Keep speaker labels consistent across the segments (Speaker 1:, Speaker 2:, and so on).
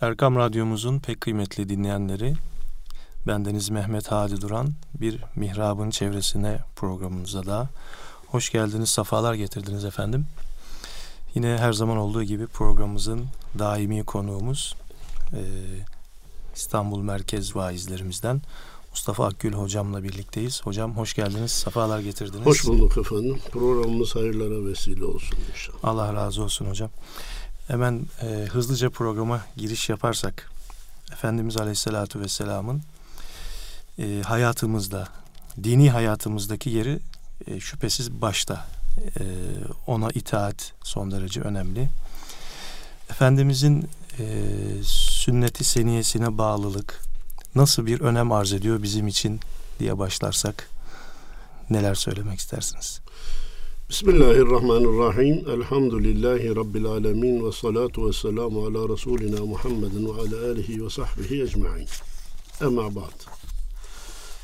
Speaker 1: Erkam Radyomuzun pek kıymetli dinleyenleri, bendeniz Mehmet Hadi Duran, bir mihrabın çevresine programımıza da hoş geldiniz, safalar getirdiniz efendim. Yine her zaman olduğu gibi programımızın daimi konuğumuz e, İstanbul Merkez Vaizlerimizden Mustafa Akgül hocamla birlikteyiz. Hocam hoş geldiniz, safalar getirdiniz.
Speaker 2: Hoş bulduk efendim. Programımız hayırlara vesile olsun inşallah.
Speaker 1: Allah razı olsun hocam. Hemen e, hızlıca programa giriş yaparsak Efendimiz Aleyhisselatü Vesselam'ın e, hayatımızda, dini hayatımızdaki yeri e, şüphesiz başta. E, ona itaat son derece önemli. Efendimizin e, sünneti seniyesine bağlılık nasıl bir önem arz ediyor bizim için diye başlarsak neler söylemek istersiniz?
Speaker 2: Bismillahirrahmanirrahim. Elhamdülillahi Rabbil alemin ve salatu ve selamu ala Resulina Muhammedin ve ala alihi ve sahbihi ecma'in. Ama ba'd.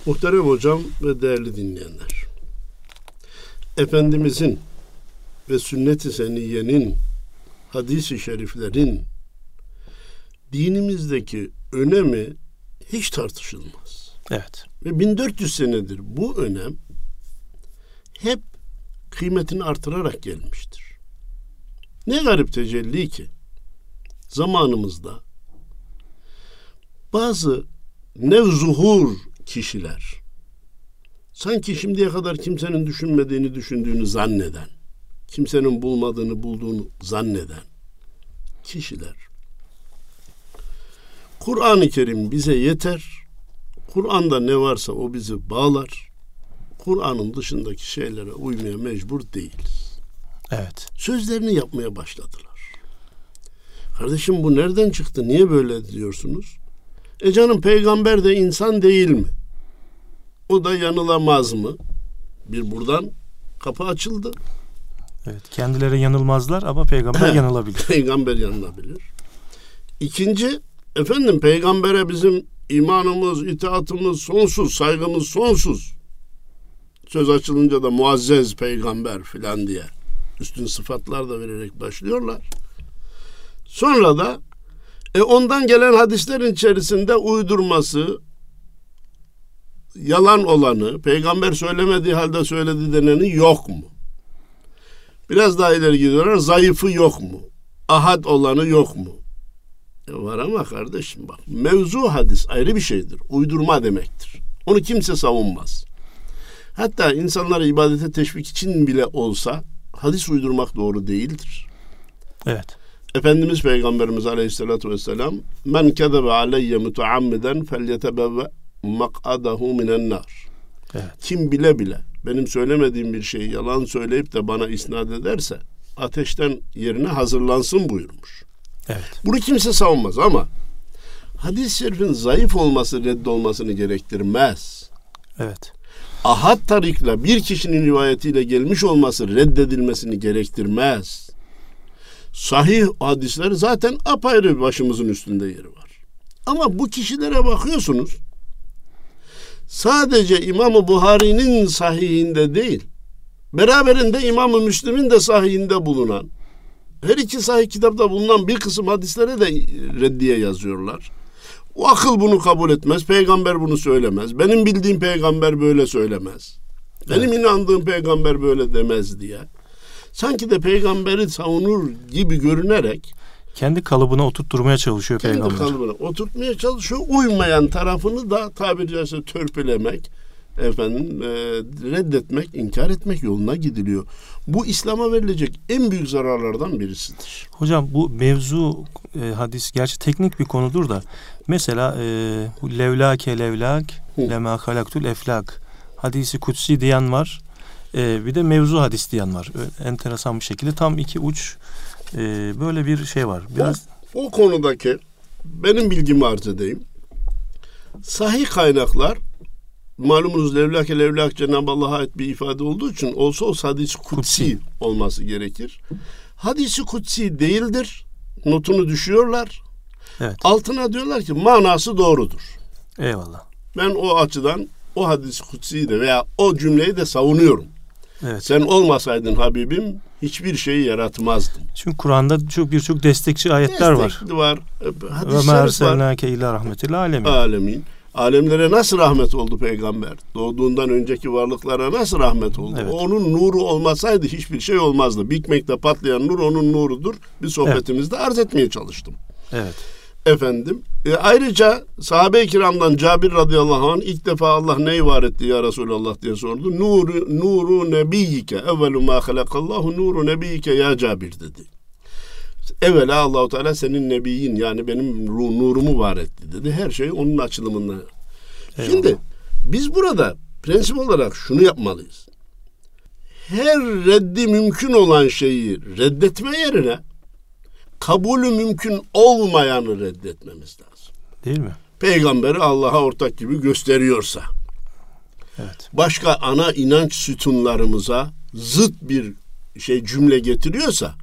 Speaker 2: Muhterem hocam ve değerli dinleyenler. Efendimizin ve sünnet-i seniyenin, hadis-i şeriflerin dinimizdeki önemi hiç tartışılmaz.
Speaker 1: Evet.
Speaker 2: Ve 1400 senedir bu önem hep kıymetini artırarak gelmiştir. Ne garip tecelli ki zamanımızda bazı nevzuhur kişiler sanki şimdiye kadar kimsenin düşünmediğini düşündüğünü zanneden, kimsenin bulmadığını bulduğunu zanneden kişiler Kur'an-ı Kerim bize yeter. Kur'an'da ne varsa o bizi bağlar. Kur'an'ın dışındaki şeylere uymaya mecbur değiliz.
Speaker 1: Evet.
Speaker 2: Sözlerini yapmaya başladılar. Kardeşim bu nereden çıktı? Niye böyle diyorsunuz? E canım peygamber de insan değil mi? O da yanılamaz mı? Bir buradan kapı açıldı.
Speaker 1: Evet, kendileri yanılmazlar ama peygamber yanılabilir.
Speaker 2: Peygamber yanılabilir. İkinci, efendim peygambere bizim imanımız, itaatımız sonsuz, saygımız sonsuz. Söz açılınca da muazzez peygamber filan diye üstün sıfatlar da vererek başlıyorlar. Sonra da e, ondan gelen hadislerin içerisinde uydurması, yalan olanı, peygamber söylemediği halde söyledi deneni yok mu? Biraz daha ileri gidiyorlar, zayıfı yok mu? Ahad olanı yok mu? E var ama kardeşim bak, mevzu hadis ayrı bir şeydir. Uydurma demektir. Onu kimse savunmaz. Hatta insanları ibadete teşvik için bile olsa hadis uydurmak doğru değildir.
Speaker 1: Evet.
Speaker 2: Efendimiz Peygamberimiz Aleyhisselatü Vesselam men kezebe aleyye muteammiden felyetebevve mak'adahu minen nar.
Speaker 1: Evet.
Speaker 2: Kim bile bile benim söylemediğim bir şeyi yalan söyleyip de bana isnat ederse ateşten yerine hazırlansın buyurmuş.
Speaker 1: Evet.
Speaker 2: Bunu kimse savunmaz ama hadis-i şerifin zayıf olması reddolmasını gerektirmez.
Speaker 1: Evet.
Speaker 2: Ahad tarikla bir kişinin rivayetiyle gelmiş olması reddedilmesini gerektirmez. Sahih hadisler zaten apayrı başımızın üstünde yeri var. Ama bu kişilere bakıyorsunuz. Sadece İmam-ı Buhari'nin sahihinde değil, beraberinde İmam-ı Müslim'in de sahihinde bulunan, her iki sahih kitapta bulunan bir kısım hadislere de reddiye yazıyorlar. O akıl bunu kabul etmez. Peygamber bunu söylemez. Benim bildiğim peygamber böyle söylemez. Benim evet. inandığım peygamber böyle demez diye. Sanki de peygamberi savunur gibi görünerek
Speaker 1: kendi kalıbına oturtturmaya çalışıyor
Speaker 2: kendi
Speaker 1: peygamber.
Speaker 2: Kendi kalıbına oturtmaya çalışıyor. Uymayan tarafını da tabiri caizse törpülemek, efendim e, reddetmek, inkar etmek yoluna gidiliyor. Bu İslam'a verilecek en büyük zararlardan birisidir.
Speaker 1: Hocam bu mevzu e, hadis gerçi teknik bir konudur da mesela e, levlake levlak lema halaktul eflak hadisi kutsi diyen var. E, bir de mevzu hadis diyen var. Enteresan bir şekilde tam iki uç e, böyle bir şey var.
Speaker 2: Biraz o, o konudaki benim bilgimi arz edeyim. Sahih kaynaklar malumunuz levlake levlak Cenab-ı Allah'a ait bir ifade olduğu için olsa olsa hadis kutsi, kutsi olması gerekir. Hadisi kutsi değildir. Notunu düşüyorlar.
Speaker 1: Evet.
Speaker 2: Altına diyorlar ki manası doğrudur.
Speaker 1: Eyvallah.
Speaker 2: Ben o açıdan o hadis kutsiyi de veya o cümleyi de savunuyorum.
Speaker 1: Evet.
Speaker 2: Sen olmasaydın Habibim hiçbir şeyi yaratmazdım.
Speaker 1: Çünkü Kur'an'da çok birçok destekçi ayetler var.
Speaker 2: Destekli var.
Speaker 1: Ve
Speaker 2: Hadis-i şerif var.
Speaker 1: erselnake illa rahmetil alemin.
Speaker 2: Alemin. Alemlere nasıl rahmet oldu peygamber? Doğduğundan önceki varlıklara nasıl rahmet oldu?
Speaker 1: Evet.
Speaker 2: Onun nuru olmasaydı hiçbir şey olmazdı. Big Mac'te patlayan nur onun nurudur. Bir sohbetimizde arz etmeye çalıştım.
Speaker 1: Evet.
Speaker 2: Efendim. E, ayrıca sahabe-i kiramdan Cabir radıyallahu anh ilk defa Allah neyi var etti ya Resulallah diye sordu. Nuru, nuru nebiyike evvelu ma halakallahu nuru nebiyike ya Cabir dedi. Evvela Allahu Teala senin nebiyin yani benim ru- nurumu var etti dedi. Her şey onun açılımından. Şimdi biz burada prensip olarak şunu yapmalıyız. Her reddi mümkün olan şeyi reddetme yerine kabulü mümkün olmayanı reddetmemiz lazım.
Speaker 1: Değil mi?
Speaker 2: Peygamberi Allah'a ortak gibi gösteriyorsa,
Speaker 1: Evet.
Speaker 2: başka ana inanç sütunlarımıza zıt bir şey cümle getiriyorsa,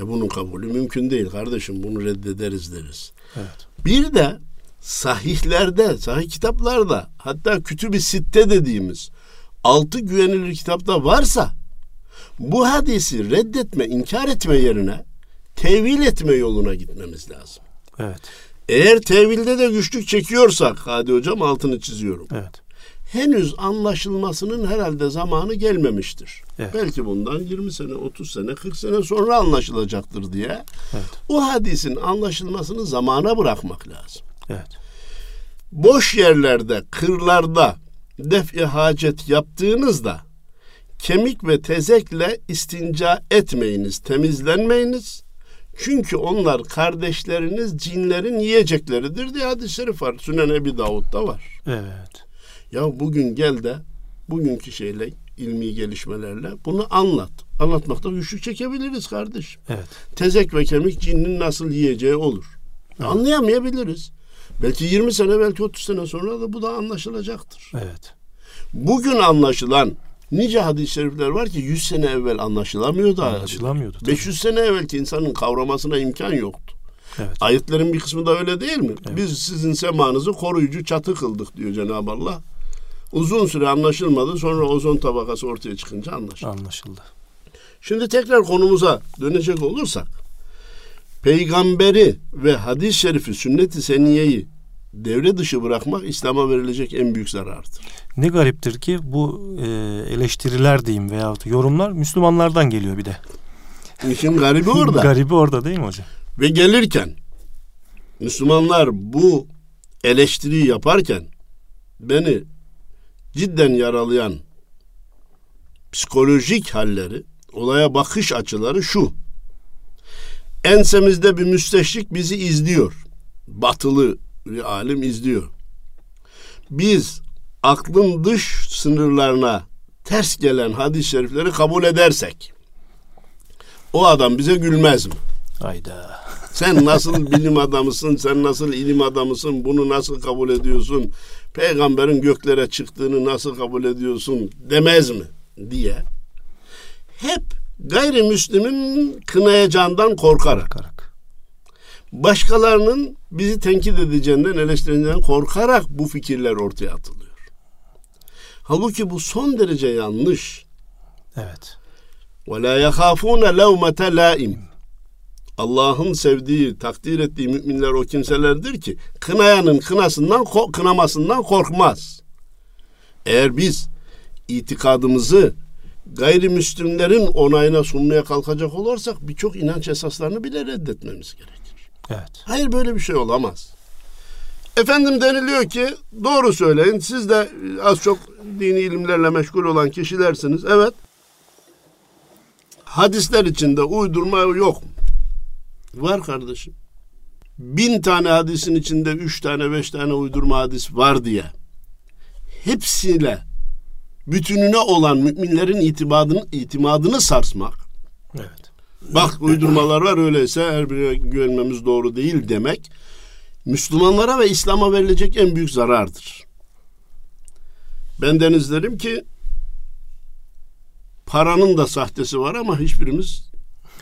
Speaker 2: e bunun kabulü mümkün değil kardeşim bunu reddederiz deriz.
Speaker 1: Evet.
Speaker 2: Bir de sahihlerde, sahih kitaplarda hatta kütüb-i sitte dediğimiz altı güvenilir kitapta varsa bu hadisi reddetme, inkar etme yerine tevil etme yoluna gitmemiz lazım.
Speaker 1: Evet.
Speaker 2: Eğer tevilde de güçlük çekiyorsak, hadi hocam altını çiziyorum.
Speaker 1: Evet.
Speaker 2: Henüz anlaşılmasının herhalde zamanı gelmemiştir.
Speaker 1: Evet.
Speaker 2: Belki bundan 20 sene, 30 sene, 40 sene sonra anlaşılacaktır diye.
Speaker 1: Evet.
Speaker 2: O hadisin anlaşılmasını zamana bırakmak lazım.
Speaker 1: Evet.
Speaker 2: boş yerlerde, kırlarda def-i hacet yaptığınızda kemik ve tezekle istinca etmeyiniz, temizlenmeyiniz. Çünkü onlar kardeşleriniz cinlerin yiyecekleridir diye hadis-i şerif var. Sünen Ebi Davud'da var.
Speaker 1: Evet.
Speaker 2: Ya bugün gel de bugünkü şeyle ilmi gelişmelerle bunu anlat. Anlatmakta güçlük çekebiliriz kardeş.
Speaker 1: Evet.
Speaker 2: Tezek ve kemik cinin nasıl yiyeceği olur. Anlayamayabiliriz. Belki 20 sene belki 30 sene sonra da bu da anlaşılacaktır.
Speaker 1: Evet.
Speaker 2: Bugün anlaşılan nice hadis-i şerifler var ki 100 sene evvel anlaşılamıyordu.
Speaker 1: Anlaşılamıyordu. tabii.
Speaker 2: 500 sene evvelki insanın kavramasına imkan yoktu.
Speaker 1: Evet.
Speaker 2: Ayetlerin bir kısmı da öyle değil mi?
Speaker 1: Evet.
Speaker 2: Biz sizin semanızı koruyucu çatı kıldık diyor Cenab-ı Allah. Uzun süre anlaşılmadı. Sonra ozon tabakası ortaya çıkınca anlaşıldı.
Speaker 1: Anlaşıldı.
Speaker 2: Şimdi tekrar konumuza dönecek olursak peygamberi ve hadis-i şerifi sünnet-i seniyeyi devre dışı bırakmak İslam'a verilecek en büyük zarardır.
Speaker 1: Ne gariptir ki bu e, eleştiriler diyeyim veyahut yorumlar Müslümanlardan geliyor bir de.
Speaker 2: İşin garibi orada.
Speaker 1: Garibi orada değil mi hocam?
Speaker 2: Ve gelirken Müslümanlar bu eleştiriyi yaparken beni cidden yaralayan psikolojik halleri, olaya bakış açıları şu. Ensemizde bir müsteşrik bizi izliyor. Batılı bir alim izliyor. Biz aklın dış sınırlarına ters gelen hadis-i şerifleri kabul edersek o adam bize gülmez mi?
Speaker 1: Hayda.
Speaker 2: Sen nasıl bilim adamısın, sen nasıl ilim adamısın, bunu nasıl kabul ediyorsun, peygamberin göklere çıktığını nasıl kabul ediyorsun demez mi diye hep gayrimüslimin kınayacağından korkarak, başkalarının bizi tenkit edeceğinden, eleştireceğinden korkarak bu fikirler ortaya atılıyor. Halbuki bu son derece yanlış.
Speaker 1: Evet.
Speaker 2: Ve la yahafuna levmete. Allah'ın sevdiği, takdir ettiği müminler o kimselerdir ki kınayanın kınasından, kınamasından korkmaz. Eğer biz itikadımızı gayrimüslimlerin onayına sunmaya kalkacak olursak birçok inanç esaslarını bile reddetmemiz gerek.
Speaker 1: Evet.
Speaker 2: Hayır böyle bir şey olamaz. Efendim deniliyor ki doğru söyleyin siz de az çok dini ilimlerle meşgul olan kişilersiniz. Evet. Hadisler içinde uydurma yok mu? Var kardeşim. Bin tane hadisin içinde üç tane beş tane uydurma hadis var diye. Hepsiyle bütününe olan müminlerin itimadını, itimadını sarsmak.
Speaker 1: Evet.
Speaker 2: Bak uydurmalar var öyleyse her birine güvenmemiz doğru değil demek Müslümanlara ve İslam'a verilecek en büyük zarardır. Ben deniz derim ki paranın da sahtesi var ama hiçbirimiz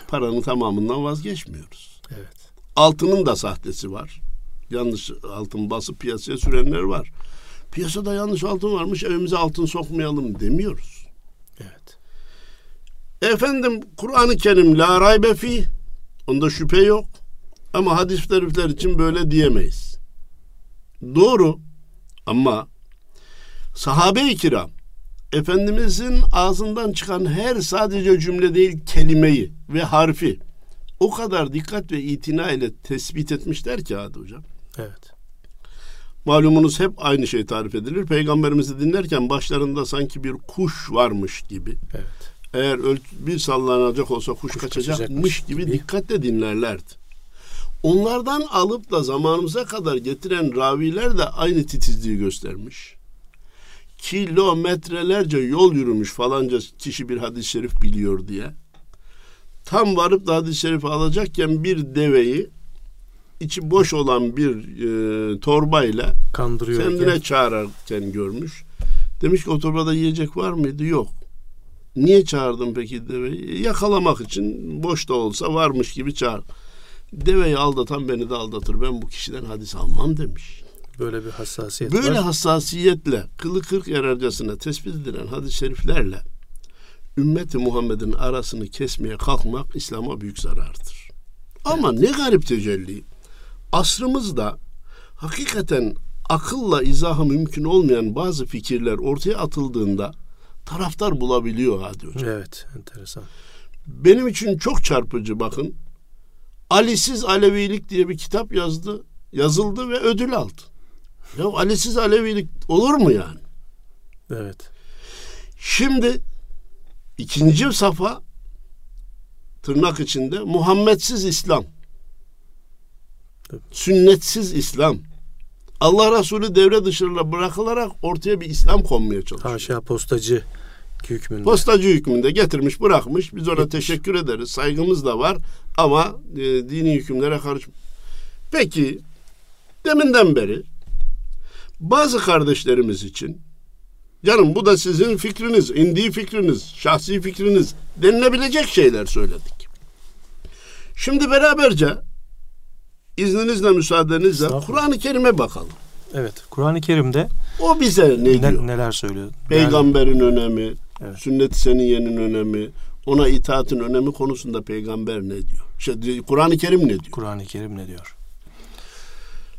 Speaker 2: paranın tamamından vazgeçmiyoruz.
Speaker 1: Evet.
Speaker 2: Altının da sahtesi var. Yanlış altın basıp piyasaya sürenler var. Piyasada yanlış altın varmış evimize altın sokmayalım demiyoruz.
Speaker 1: Evet.
Speaker 2: Efendim Kur'an-ı Kerim la raybe fi. Onda şüphe yok. Ama hadis şerifler için böyle diyemeyiz. Doğru. Ama sahabe-i kiram Efendimizin ağzından çıkan her sadece cümle değil kelimeyi ve harfi o kadar dikkat ve itina ile tespit etmişler ki Hadi Hocam.
Speaker 1: Evet.
Speaker 2: Malumunuz hep aynı şey tarif edilir. Peygamberimizi dinlerken başlarında sanki bir kuş varmış gibi.
Speaker 1: Evet.
Speaker 2: Eğer bir sallanacak olsa kuş,
Speaker 1: Kuş
Speaker 2: kaçacakmış gibi, dikkatle dinlerlerdi. Onlardan alıp da zamanımıza kadar getiren raviler de aynı titizliği göstermiş. Kilometrelerce yol yürümüş falanca kişi bir hadis-i şerif biliyor diye. Tam varıp da hadis-i şerifi alacakken bir deveyi içi boş olan bir e, torbayla
Speaker 1: Kandırıyor.
Speaker 2: kendine çağırırken görmüş. Demiş ki o torbada yiyecek var mıydı? Yok. Niye çağırdın peki deveyi? Yakalamak için boş da olsa varmış gibi çağır. Deveyi aldatan beni de aldatır. Ben bu kişiden hadis almam demiş.
Speaker 1: Böyle bir hassasiyet
Speaker 2: Böyle
Speaker 1: var.
Speaker 2: hassasiyetle kılı kırk yararcasına tespit edilen hadis-i şeriflerle ümmeti Muhammed'in arasını kesmeye kalkmak İslam'a büyük zarardır. Ama ne garip tecelli. Asrımızda hakikaten akılla izahı mümkün olmayan bazı fikirler ortaya atıldığında taraftar bulabiliyor hadi hocam.
Speaker 1: Evet, enteresan.
Speaker 2: Benim için çok çarpıcı bakın. Ali'siz Alevilik diye bir kitap yazdı, yazıldı ve ödül aldı. Ya Ali'siz Alevilik olur mu yani?
Speaker 1: Evet.
Speaker 2: Şimdi ikinci safa tırnak içinde Muhammedsiz İslam.
Speaker 1: Evet.
Speaker 2: Sünnetsiz İslam. Allah Resulü devre dışarıda bırakılarak ortaya bir İslam konmaya çalışıyor.
Speaker 1: Haşa postacı hükmünde.
Speaker 2: Postacı hükmünde getirmiş bırakmış. Biz ona teşekkür ederiz. Saygımız da var. Ama e, dini hükümlere karış. Peki deminden beri bazı kardeşlerimiz için canım bu da sizin fikriniz, indi fikriniz, şahsi fikriniz denilebilecek şeyler söyledik. Şimdi beraberce izninizle müsaadenizle. Kur'an-ı Kerim'e bakalım.
Speaker 1: Evet. Kur'an-ı Kerim'de
Speaker 2: O bize ne
Speaker 1: ne-
Speaker 2: diyor?
Speaker 1: neler söylüyor?
Speaker 2: Peygamberin önemi,
Speaker 1: Evet.
Speaker 2: sünnet-i seniyenin önemi, ona itaatin önemi konusunda peygamber ne diyor? Şey, Kur'an-ı Kerim ne diyor?
Speaker 1: Kur'an-ı Kerim ne diyor?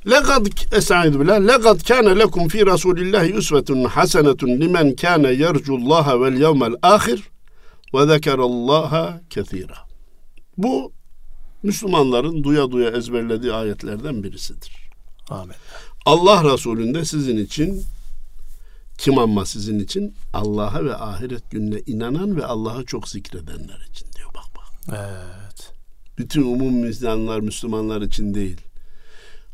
Speaker 2: Lekad estaizu billah. Lekad kana lekum fi Rasulillahi usvetun hasenetun limen kana yercullaha vel yevmel ahir ve zekerallaha kethira. Bu Müslümanların duya duya ezberlediği ayetlerden birisidir.
Speaker 1: Amin.
Speaker 2: Allah Resulü'nde sizin için kim ama sizin için Allah'a ve ahiret gününe inanan ve Allah'a çok zikredenler için diyor bak bak.
Speaker 1: Evet.
Speaker 2: Bütün umum Müslümanlar Müslümanlar için değil.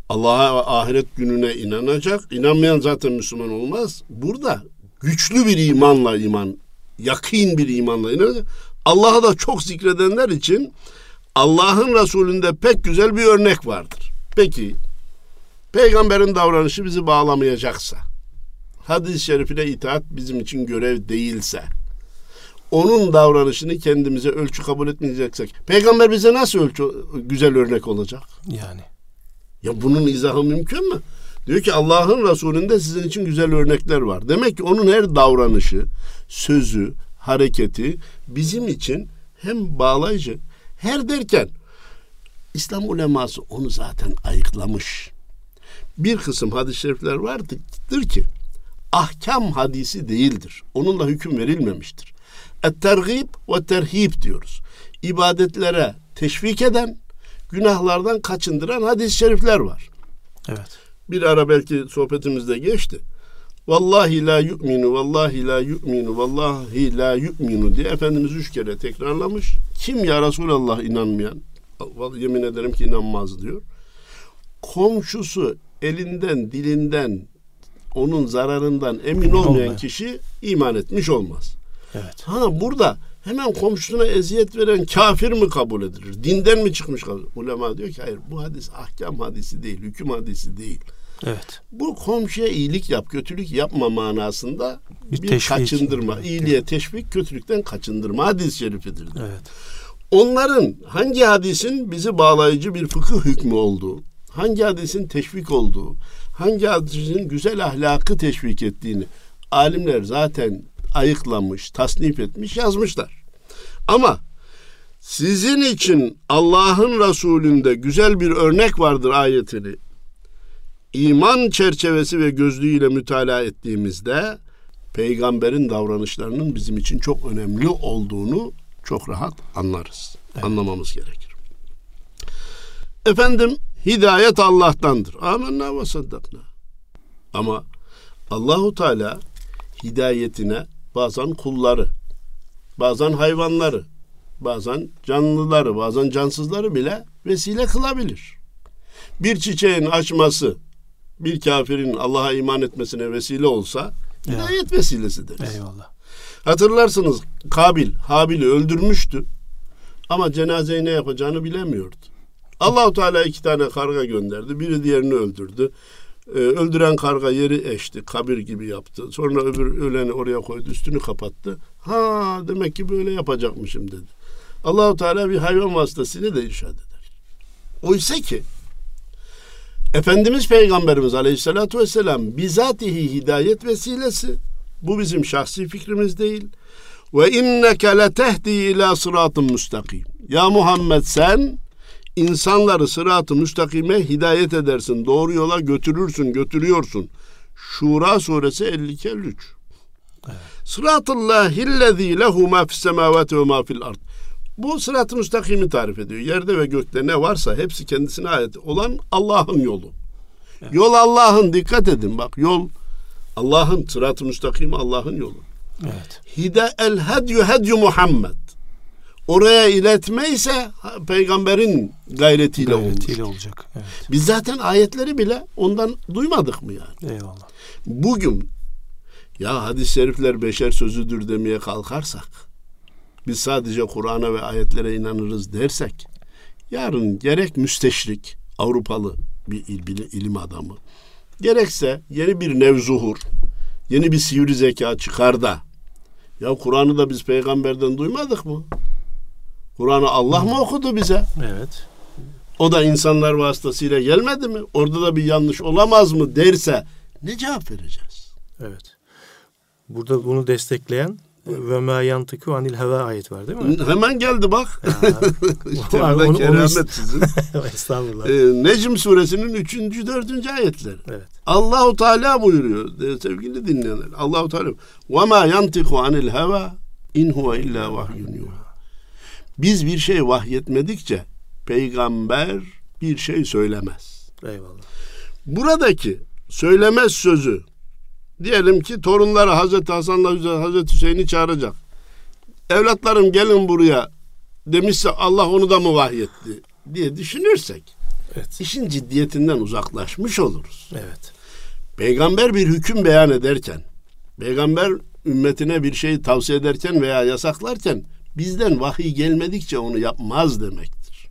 Speaker 2: Allah'a ve ahiret gününe inanacak. İnanmayan zaten Müslüman olmaz. Burada güçlü bir imanla iman, yakın bir imanla inanacak. Allah'a da çok zikredenler için Allah'ın Resulü'nde pek güzel bir örnek vardır. Peki peygamberin davranışı bizi bağlamayacaksa, hadis-i şerifine itaat bizim için görev değilse, onun davranışını kendimize ölçü kabul etmeyeceksek, peygamber bize nasıl ölçü güzel örnek olacak?
Speaker 1: Yani.
Speaker 2: Ya bunun izahı mümkün mü? Diyor ki Allah'ın Resulü'nde sizin için güzel örnekler var. Demek ki onun her davranışı, sözü, hareketi bizim için hem bağlayıcı, her derken İslam uleması onu zaten ayıklamış. Bir kısım hadis-i şerifler vardır ki ahkam hadisi değildir. Onunla hüküm verilmemiştir. Et-tergib ve terhib diyoruz. İbadetlere teşvik eden, günahlardan kaçındıran hadis-i şerifler var.
Speaker 1: Evet.
Speaker 2: Bir ara belki sohbetimizde geçti. Vallahi la yu'minu, vallahi la yu'minu, vallahi la yu'minu diye Efendimiz üç kere tekrarlamış. Kim ya Resulallah inanmayan? Yemin ederim ki inanmaz diyor. Komşusu elinden, dilinden, onun zararından emin olmayan
Speaker 1: Olmayan.
Speaker 2: kişi iman etmiş olmaz.
Speaker 1: Evet.
Speaker 2: Ha burada hemen komşusuna eziyet veren kafir mi kabul edilir? Dinden mi çıkmış Ulema diyor ki hayır bu hadis ahkam hadisi değil, hüküm hadisi değil.
Speaker 1: Evet.
Speaker 2: Bu komşuya iyilik yap, kötülük yapma manasında
Speaker 1: Bir
Speaker 2: bir,
Speaker 1: teşvik.
Speaker 2: kaçındırma. İyiliğe teşvik, kötülükten kaçındırma hadis-i şerifidir.
Speaker 1: Evet.
Speaker 2: Onların hangi hadisin bizi bağlayıcı bir fıkıh hükmü olduğu, hangi hadisin teşvik olduğu, hangi hadisin güzel ahlakı teşvik ettiğini alimler zaten ayıklamış, tasnif etmiş, yazmışlar. Ama sizin için Allah'ın Resulü'nde güzel bir örnek vardır ayetini. İman çerçevesi ve gözlüğüyle mütalaa ettiğimizde peygamberin davranışlarının bizim için çok önemli olduğunu çok rahat anlarız. Evet. Anlamamız gerekir. Efendim hidayet Allah'tandır. Amenna ve saddakna. Ama Allahu Teala hidayetine bazen kulları, bazen hayvanları, bazen canlıları, bazen cansızları bile vesile kılabilir. Bir çiçeğin açması bir kafirin Allah'a iman etmesine vesile olsa hidayet vesilesi deriz.
Speaker 1: Eyvallah.
Speaker 2: Hatırlarsınız Kabil Habil'i öldürmüştü ama cenazeyi ne yapacağını bilemiyordu. Allahu Teala iki tane karga gönderdi. Biri diğerini öldürdü. Ee, öldüren karga yeri eşti, kabir gibi yaptı. Sonra öbür öleni oraya koydu, üstünü kapattı. Ha demek ki böyle yapacakmışım dedi. Allahu Teala bir hayvan vasıtasıyla da irşad eder. Oysa ki Efendimiz Peygamberimiz Aleyhisselatü Vesselam bizatihi hidayet vesilesi. Bu bizim şahsi fikrimiz değil. Ve inneke letehdi ila sıratın müstakim. Ya Muhammed sen insanları sırat-ı müstakime hidayet edersin. Doğru yola götürürsün, götürüyorsun. Şura suresi 52-53. Evet. Sıratıllahillezî lehu ma fis semâvâti ve ma fil ard. Bu sırat-ı müstakimi tarif ediyor. Yerde ve gökte ne varsa hepsi kendisine ait olan Allah'ın yolu. Evet. Yol Allah'ın dikkat edin bak yol Allah'ın sırat-ı müstakim Allah'ın yolu.
Speaker 1: Evet.
Speaker 2: Hide el hedyu hedyu Muhammed. Oraya iletme ise peygamberin gayretiyle, gayretiyle
Speaker 1: olacak. Evet.
Speaker 2: Biz zaten ayetleri bile ondan duymadık mı yani?
Speaker 1: Eyvallah.
Speaker 2: Bugün ya hadis-i şerifler beşer sözüdür demeye kalkarsak biz sadece Kur'an'a ve ayetlere inanırız dersek yarın gerek müsteşrik Avrupalı bir il, ilim adamı gerekse yeni bir nevzuhur yeni bir sivri zeka çıkar da ya Kur'an'ı da biz peygamberden duymadık mı? Kur'an'ı Allah mı okudu bize?
Speaker 1: Evet.
Speaker 2: O da insanlar vasıtasıyla gelmedi mi? Orada da bir yanlış olamaz mı derse ne cevap vereceğiz?
Speaker 1: Evet. Burada bunu destekleyen ve ma yantıku anil heva ayet var değil mi?
Speaker 2: Hemen geldi bak. işte var, onu, keramet onu... sizin.
Speaker 1: Estağfurullah.
Speaker 2: Ee, Necm suresinin 3. 4. ayetleri.
Speaker 1: Evet.
Speaker 2: Allahu Teala buyuruyor sevgili dinleyenler. Allahu Teala ve ma yantiku anil heva in huve illa vahyun yuha. Biz bir şey vahyetmedikçe peygamber bir şey söylemez.
Speaker 1: Eyvallah.
Speaker 2: Buradaki söylemez sözü Diyelim ki torunları Hazreti Hasan'la Hazreti Hüseyin'i çağıracak. Evlatlarım gelin buraya demişse Allah onu da mı vahyetti diye düşünürsek evet. işin ciddiyetinden uzaklaşmış oluruz.
Speaker 1: Evet.
Speaker 2: Peygamber bir hüküm beyan ederken, peygamber ümmetine bir şey tavsiye ederken veya yasaklarken bizden vahiy gelmedikçe onu yapmaz demektir.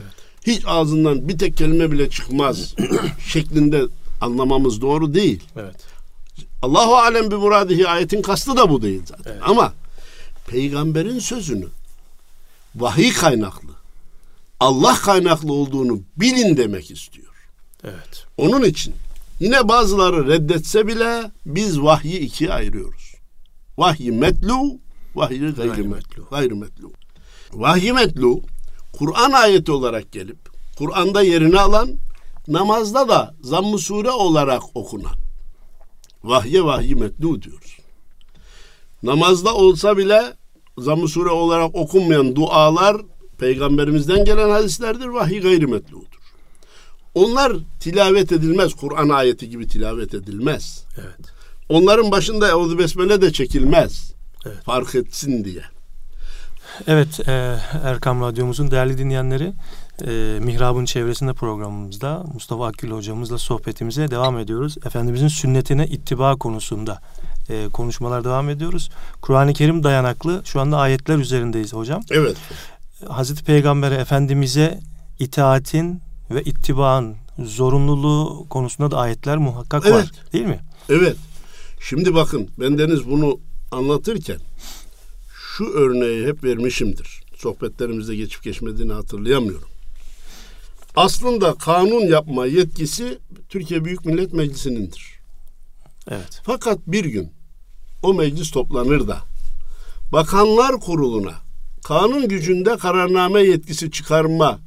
Speaker 2: Evet. Hiç ağzından bir tek kelime bile çıkmaz şeklinde anlamamız doğru değil.
Speaker 1: Evet.
Speaker 2: Allahu alem bir muradihi ayetin kastı da bu değil zaten. Evet. Ama peygamberin sözünü vahiy kaynaklı Allah kaynaklı olduğunu bilin demek istiyor.
Speaker 1: Evet.
Speaker 2: Onun için yine bazıları reddetse bile biz vahyi ikiye ayırıyoruz. Vahyi metlu, vahyi gayri metlu. Gayri metlu. Vahyi metlu Kur'an ayeti olarak gelip Kur'an'da yerini alan namazda da zamm-ı sure olarak okunan Vahye vahyi metlu diyoruz. Namazda olsa bile zamm sure olarak okunmayan dualar peygamberimizden gelen hadislerdir. Vahiy gayri metludur. Onlar tilavet edilmez. Kur'an ayeti gibi tilavet edilmez.
Speaker 1: Evet.
Speaker 2: Onların başında Euzu Besmele de çekilmez. Evet. Fark etsin diye.
Speaker 1: Evet, e, Erkam Radyomuzun değerli dinleyenleri, e, Mihrab'ın çevresinde programımızda Mustafa Akgül hocamızla sohbetimize devam ediyoruz. Efendimizin sünnetine ittiba konusunda e, konuşmalar devam ediyoruz. Kur'an-ı Kerim dayanaklı şu anda ayetler üzerindeyiz hocam.
Speaker 2: Evet.
Speaker 1: Hazreti Peygamber'e Efendimiz'e itaatin ve ittibaın zorunluluğu konusunda da ayetler muhakkak evet. var değil mi?
Speaker 2: Evet. Şimdi bakın ben Deniz bunu anlatırken şu örneği hep vermişimdir. Sohbetlerimizde geçip geçmediğini hatırlayamıyorum. Aslında kanun yapma yetkisi Türkiye Büyük Millet Meclisi'nindir.
Speaker 1: Evet.
Speaker 2: Fakat bir gün o meclis toplanır da Bakanlar Kurulu'na kanun gücünde kararname yetkisi çıkarma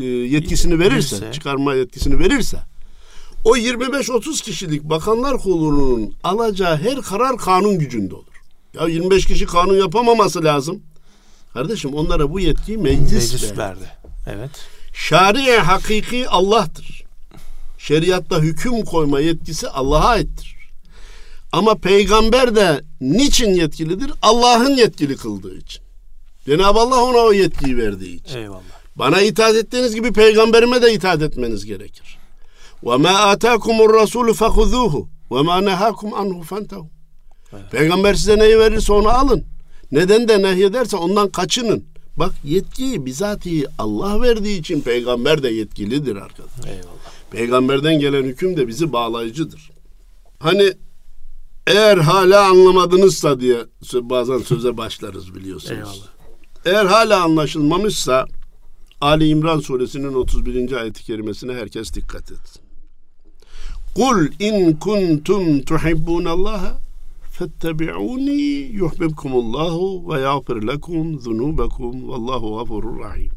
Speaker 2: e, yetkisini verirse,
Speaker 1: Verirse.
Speaker 2: çıkarma yetkisini verirse o 25-30 kişilik bakanlar kurulunun alacağı her karar kanun gücünde olur. Ya 25 kişi kanun yapamaması lazım. Kardeşim onlara bu yetkiyi meclis,
Speaker 1: meclis
Speaker 2: verdi.
Speaker 1: Evet.
Speaker 2: Şari'e hakiki Allah'tır. Şeriatta hüküm koyma yetkisi Allah'a aittir. Ama peygamber de niçin yetkilidir? Allah'ın yetkili kıldığı için. Cenab-ı Allah ona o yetkiyi verdiği için.
Speaker 1: Eyvallah.
Speaker 2: Bana itaat ettiğiniz gibi peygamberime de itaat etmeniz gerekir. Ve ma atakumur rasulu fehuzuhu ve ma nehakum anhu fantahu. Peygamber size neyi verirse onu alın. Neden de nehyederse ondan kaçının. Bak yetkiyi bizatihi Allah verdiği için peygamber de yetkilidir arkadaşlar.
Speaker 1: Eyvallah.
Speaker 2: Peygamberden gelen hüküm de bizi bağlayıcıdır. Hani eğer hala anlamadınızsa diye bazen söze başlarız biliyorsunuz.
Speaker 1: Eyvallah.
Speaker 2: Eğer hala anlaşılmamışsa Ali İmran suresinin 31. ayet-i kerimesine herkes dikkat etsin. Kul in kuntum tuhibbunallaha fettebi'uni yuhibbukumullahu ve yağfir lekum zunubekum vallahu gafurur rahim.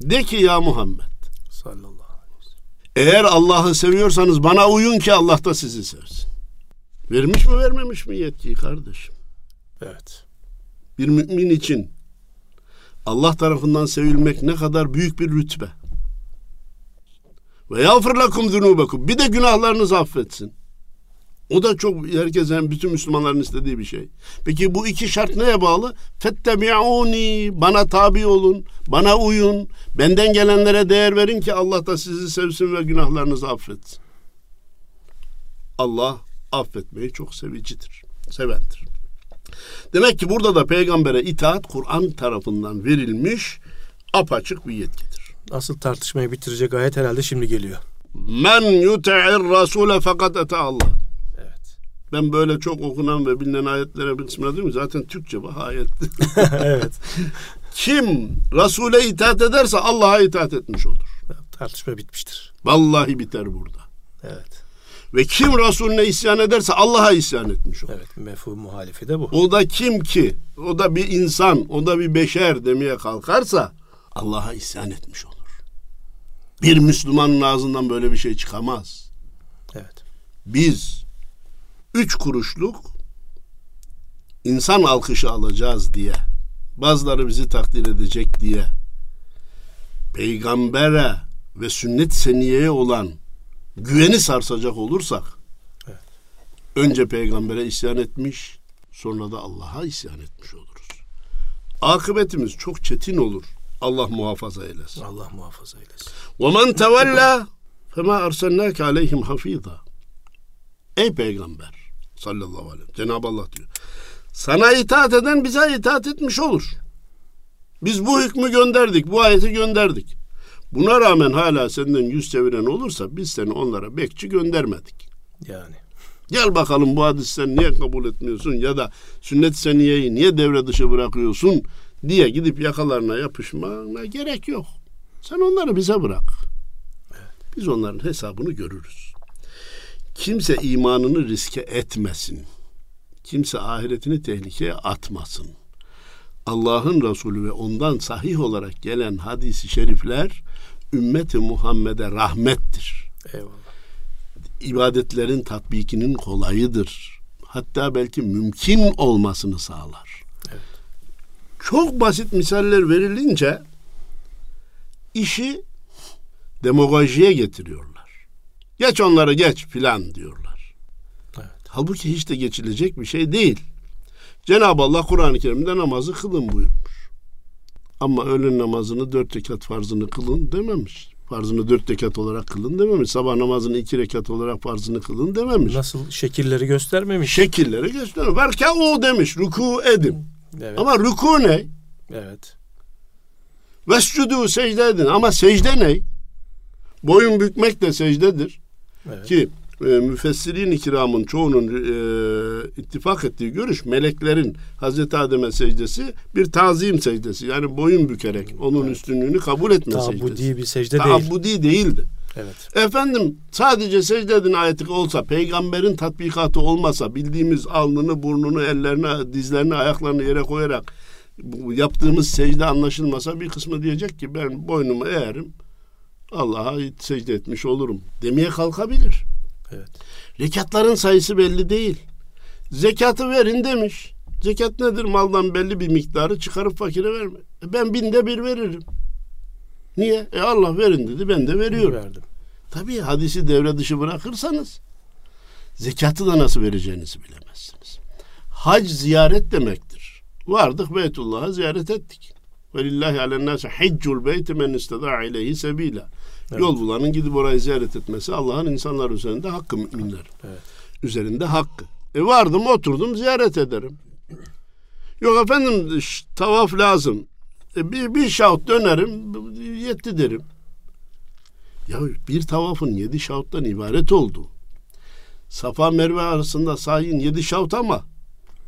Speaker 2: De ki ya Muhammed
Speaker 1: Sallallahu aleyhi ve sellem.
Speaker 2: eğer Allah'ı seviyorsanız bana uyun ki Allah da sizi sevsin. Vermiş mi vermemiş mi yetkiyi kardeşim?
Speaker 1: Evet.
Speaker 2: Bir mümin için Allah tarafından sevilmek ne kadar büyük bir rütbe. Ve yağfir lekum zunubekum. Bir de günahlarınızı affetsin. O da çok herkesin bütün Müslümanların istediği bir şey. Peki bu iki şart neye bağlı? Fettebi'uni bana tabi olun, bana uyun, benden gelenlere değer verin ki Allah da sizi sevsin ve günahlarınızı affetsin. Allah affetmeyi çok sevicidir, sevendir. Demek ki burada da peygambere itaat Kur'an tarafından verilmiş apaçık bir yetkidir.
Speaker 1: Asıl tartışmayı bitirecek ayet herhalde şimdi geliyor.
Speaker 2: Men yuti'ir rasule fakat ete Allah. Ben böyle çok okunan ve bilinen ayetlere mi? Zaten Türkçe bu ayet.
Speaker 1: evet.
Speaker 2: Kim Resul'e itaat ederse Allah'a itaat etmiş olur.
Speaker 1: Tartışma bitmiştir.
Speaker 2: Vallahi biter burada.
Speaker 1: Evet.
Speaker 2: Ve kim Resulüne isyan ederse Allah'a isyan etmiş olur.
Speaker 1: Evet. Mefhum muhalifi de bu.
Speaker 2: O da kim ki? O da bir insan, o da bir beşer demeye kalkarsa Allah'a isyan etmiş olur. Bir Müslümanın ağzından böyle bir şey çıkamaz.
Speaker 1: Evet.
Speaker 2: Biz üç kuruşluk insan alkışı alacağız diye, bazıları bizi takdir edecek diye, peygambere ve sünnet seniyeye olan güveni sarsacak olursak,
Speaker 1: Evet.
Speaker 2: önce peygambere isyan etmiş, sonra da Allah'a isyan etmiş oluruz. Akıbetimiz çok çetin olur. Allah muhafaza eylesin.
Speaker 1: Allah muhafaza eylesin.
Speaker 2: وَمَنْ تَوَلَّى فَمَا اَرْسَلْنَاكَ عَلَيْهِمْ حَف۪يظًا Ey peygamber Sallallahu aleyhi ve sellem. Cenab-ı Allah diyor. Sana itaat eden bize itaat etmiş olur. Biz bu hükmü gönderdik, bu ayeti gönderdik. Buna rağmen hala senden yüz çeviren olursa biz seni onlara bekçi göndermedik.
Speaker 1: Yani.
Speaker 2: Gel bakalım bu hadisten niye kabul etmiyorsun ya da sünnet seniyeyi niye devre dışı bırakıyorsun diye gidip yakalarına yapışmana gerek yok. Sen onları bize bırak. Biz onların hesabını görürüz. Kimse imanını riske etmesin. Kimse ahiretini tehlikeye atmasın. Allah'ın Resulü ve ondan sahih olarak gelen hadisi şerifler ümmeti Muhammed'e rahmettir
Speaker 1: Eyvallah.
Speaker 2: ibadetlerin tatbikinin kolayıdır. Hatta belki mümkün olmasını sağlar.
Speaker 1: Evet.
Speaker 2: Çok basit misaller verilince işi demagojiye getiriyorlar. Geç onları geç filan diyorlar.
Speaker 1: Evet.
Speaker 2: Halbuki hiç de geçilecek bir şey değil. Cenab-ı Allah Kur'an-ı Kerim'de namazı kılın buyurmuş. Ama öğlen namazını dört rekat farzını kılın dememiş. Farzını dört rekat olarak kılın dememiş. Sabah namazını iki rekat olarak farzını kılın dememiş.
Speaker 1: Nasıl şekilleri göstermemiş.
Speaker 2: Şekilleri gösteriyor. Varken o demiş. Ruku edin.
Speaker 1: Evet.
Speaker 2: Ama ruku ne?
Speaker 1: Evet.
Speaker 2: Vescudu secde edin. Ama secde ne? Boyun bükmek de secdedir.
Speaker 1: Evet.
Speaker 2: Ki e, müfessirin kiramın çoğunun e, ittifak ettiği görüş meleklerin Hazreti Adem'e secdesi bir tazim secdesi. Yani boyun bükerek onun
Speaker 1: Evet.
Speaker 2: üstünlüğünü kabul etme secdesi.
Speaker 1: Tabudi bir secde değil.
Speaker 2: Tabudi değildi.
Speaker 1: Evet.
Speaker 2: Efendim sadece secde edin ayeti olsa peygamberin tatbikatı olmasa bildiğimiz alnını burnunu ellerini dizlerini ayaklarını yere koyarak yaptığımız secde anlaşılmasa bir kısmı diyecek ki ben boynumu eğerim. Allah'a secde etmiş olurum demeye kalkabilir.
Speaker 1: Evet.
Speaker 2: Rekatların sayısı belli değil. Zekatı verin demiş. Zekat nedir? Maldan belli bir miktarı çıkarıp fakire verme. E ben binde bir veririm. Niye? E Allah verin dedi ben de veriyorum.
Speaker 1: Verdim.
Speaker 2: Tabii hadisi devre dışı bırakırsanız zekatı da nasıl vereceğinizi bilemezsiniz. Hac ziyaret demektir. Vardık Beytullah'a ziyaret ettik. Velillahi alennâse hiccul beyti men istedâ ileyhi sebîlâ.
Speaker 1: Evet.
Speaker 2: Yol bulanın gidip orayı ziyaret etmesi Allah'ın insanlar üzerinde hakkı müminler.
Speaker 1: Evet.
Speaker 2: Üzerinde hakkı. E vardım oturdum ziyaret ederim. Yok efendim tavaf lazım. E bir, bir şahut dönerim yetti derim. Ya bir tavafın yedi şahuttan ibaret oldu. Safa Merve arasında sahin yedi şahut ama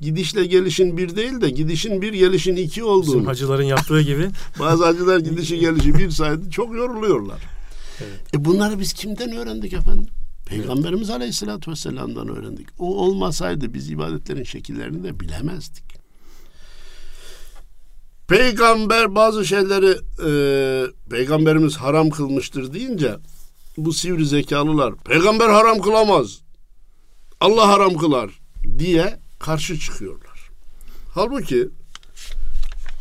Speaker 2: gidişle gelişin bir değil de gidişin bir gelişin iki
Speaker 1: Bizim
Speaker 2: olduğunu.
Speaker 1: hacıların yaptığı gibi
Speaker 2: Bazı hacılar gidişi gelişi bir saydı çok yoruluyorlar.
Speaker 1: Evet.
Speaker 2: E bunları biz kimden öğrendik efendim? Peygamberimiz Aleyhisselatü Vesselam'dan öğrendik. O olmasaydı biz ibadetlerin şekillerini de bilemezdik. Peygamber bazı şeyleri e, peygamberimiz haram kılmıştır deyince bu sivri zekalılar peygamber haram kılamaz. Allah haram kılar diye karşı çıkıyorlar. Halbuki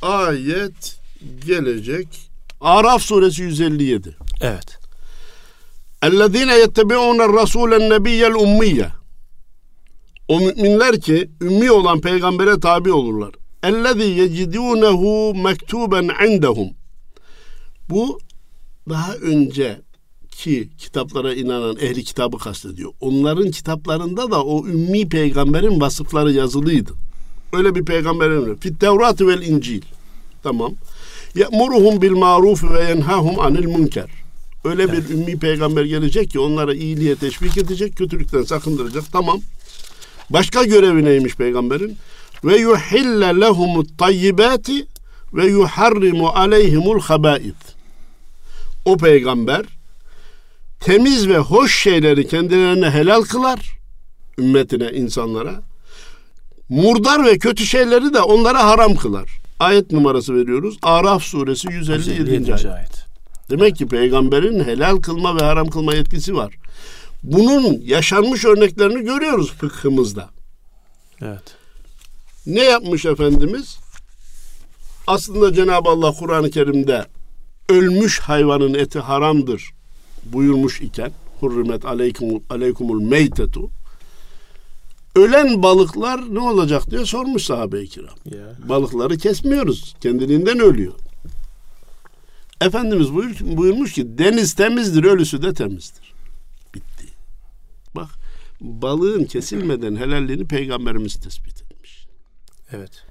Speaker 2: ayet gelecek. Araf suresi 157.
Speaker 1: evet.
Speaker 2: اَلَّذ۪ينَ يَتَّبِعُونَ الرَّسُولَ النَّبِيَّ الْاُمِّيَّ O müminler ki ümmi olan peygambere tabi olurlar. اَلَّذ۪ي يَجِدُونَهُ مَكْتُوبًا عِنْدَهُمْ Bu daha önceki kitaplara inanan ehli kitabı kastediyor. Onların kitaplarında da o ümmi peygamberin vasıfları yazılıydı. Öyle bir peygamberin Fit Tevrat vel İncil. Tamam. Ye'muruhum bil maruf ve yenhahum anil münker. Öyle bir ümmi peygamber gelecek ki onlara iyiliğe teşvik edecek, kötülükten sakındıracak. Tamam. Başka görevi neymiş peygamberin? Ve yuhille lehumut tayyibati ve yuharrimu aleyhimul habait. O peygamber temiz ve hoş şeyleri kendilerine helal kılar ümmetine, insanlara. Murdar ve kötü şeyleri de onlara haram kılar. Ayet numarası veriyoruz. Araf suresi 157.
Speaker 1: 157.
Speaker 2: ayet. Demek ki peygamberin helal kılma ve haram kılma yetkisi var. Bunun yaşanmış örneklerini görüyoruz fıkhımızda.
Speaker 1: Evet.
Speaker 2: Ne yapmış Efendimiz? Aslında Cenab-ı Allah Kur'an-ı Kerim'de ölmüş hayvanın eti haramdır buyurmuş iken hurrimet aleykumul, aleykumul meytetu ölen balıklar ne olacak diye sormuş sahabe-i kiram.
Speaker 1: Ya.
Speaker 2: Balıkları kesmiyoruz. Kendiliğinden ölüyor. Efendimiz buyur, buyurmuş ki deniz temizdir, ölüsü de temizdir. Bitti. Bak balığın kesilmeden helalliğini peygamberimiz tespit etmiş.
Speaker 1: Evet.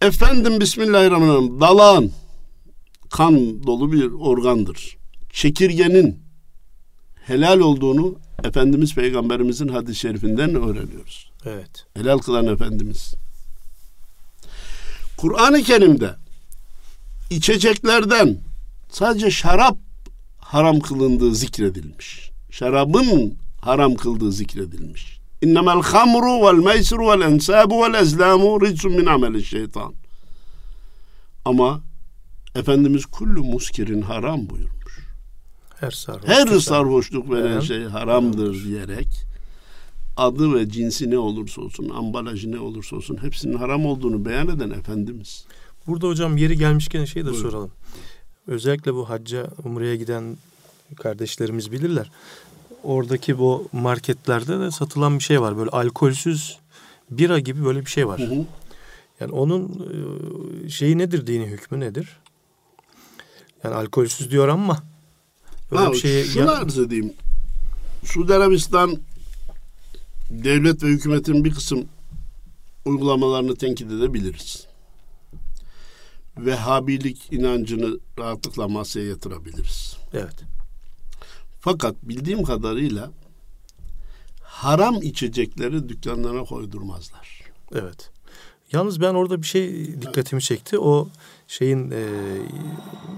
Speaker 2: Efendim Bismillahirrahmanirrahim. Dalağın kan dolu bir organdır. Çekirgenin helal olduğunu Efendimiz Peygamberimizin hadis-i şerifinden öğreniyoruz.
Speaker 1: Evet.
Speaker 2: Helal kılan Efendimiz. Kur'an-ı Kerim'de içeceklerden sadece şarap haram kılındığı zikredilmiş. Şarabın haram kıldığı zikredilmiş. İnnemel hamru vel meysru vel ensabu vel ezlamu ricsun min ameli şeytan. Ama Efendimiz kullu muskirin haram buyurmuş.
Speaker 1: Her sarhoş.
Speaker 2: Her sarhoşluk veren
Speaker 1: veren
Speaker 2: şey haramdır diyerek adı ve cinsi ne olursa olsun, ambalajı ne olursa olsun hepsinin haram olduğunu beyan eden Efendimiz.
Speaker 1: Burada hocam yeri gelmişken şey de
Speaker 2: Buyurun.
Speaker 1: soralım. Özellikle bu hacca, umreye giden kardeşlerimiz bilirler. Oradaki bu marketlerde de satılan bir şey var. Böyle alkolsüz bira gibi böyle bir şey var.
Speaker 2: Hı hı.
Speaker 1: Yani onun e, şeyi nedir, dini hükmü nedir? Yani alkolsüz diyor ama öyle
Speaker 2: Ha,
Speaker 1: bir şeye
Speaker 2: şunu arz edeyim. Suudi Arabistan devlet ve hükümetin bir kısım uygulamalarını tenkit edebiliriz. Vehhabilik inancını rahatlıkla masaya yatırabiliriz.
Speaker 1: Evet.
Speaker 2: Fakat bildiğim kadarıyla haram içecekleri dükkanlarına koydurmazlar.
Speaker 1: Evet. Yalnız ben orada bir şey dikkatimi çekti. O şeyin e,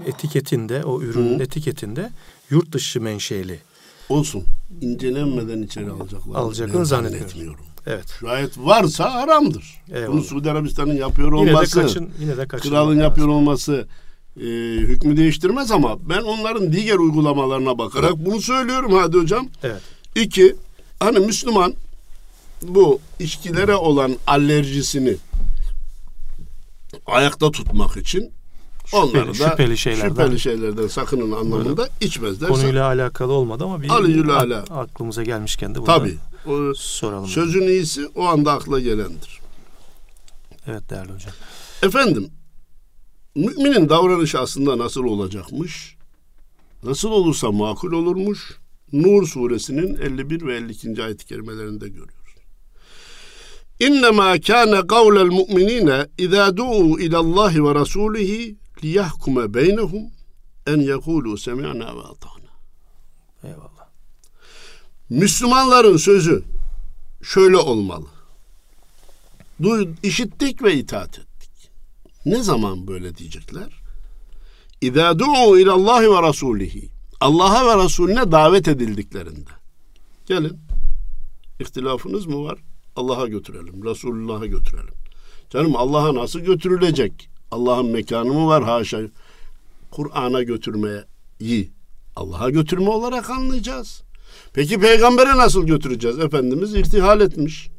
Speaker 1: etiketinde, o ürünün
Speaker 2: Hı.
Speaker 1: etiketinde yurt dışı menşeli.
Speaker 2: Olsun. incelenmeden içeri alacaklar.
Speaker 1: Alacaklarını zannetmiyorum. Evet.
Speaker 2: Şayet varsa haramdır.
Speaker 1: Eyvallah.
Speaker 2: Bunu Suudi Arabistan'ın yapıyor
Speaker 1: Yine de
Speaker 2: olması,
Speaker 1: kaçın, yine de kaçın.
Speaker 2: kralın yapıyor olması e, hükmü değiştirmez ama ben onların diğer uygulamalarına bakarak bunu söylüyorum hadi hocam.
Speaker 1: Evet.
Speaker 2: İki, hani Müslüman bu içkilere olan alerjisini ayakta tutmak için onları da
Speaker 1: şüpheli şeylerden-
Speaker 2: şüpheli şeylerden sakının anlamında içmezler.
Speaker 1: Konuyla alakalı olmadı ama bir
Speaker 2: Aleyhül
Speaker 1: ak-
Speaker 2: ala.
Speaker 1: aklımıza gelmişken de bunu
Speaker 2: Tabii. O
Speaker 1: soralım.
Speaker 2: sözün iyisi o anda akla gelendir.
Speaker 1: Evet değerli hocam.
Speaker 2: Efendim, müminin davranışı aslında nasıl olacakmış? Nasıl olursa makul olurmuş. Nur suresinin 51 ve 52. ayet-i kerimelerinde görüyoruz. İnnemâ kâne kavlel mu'minîne izâ du'u ilallâhi ve rasûlihi liyahkume beynehum en yekûlû semi'nâ ve atâna.
Speaker 1: Eyvallah.
Speaker 2: Müslümanların sözü şöyle olmalı. Duy, işittik ve itaat ettik. Ne zaman böyle diyecekler? İzâ du'u ilallahi ve rasulihi. Allah'a ve Resulüne davet edildiklerinde. Gelin. İhtilafınız mı var? Allah'a götürelim. Resulullah'a götürelim. Canım Allah'a nasıl götürülecek? Allah'ın mekanı mı var? Haşa. Kur'an'a götürmeyi Allah'a götürme olarak anlayacağız. Peki peygambere nasıl götüreceğiz? Efendimiz irtihal etmiş.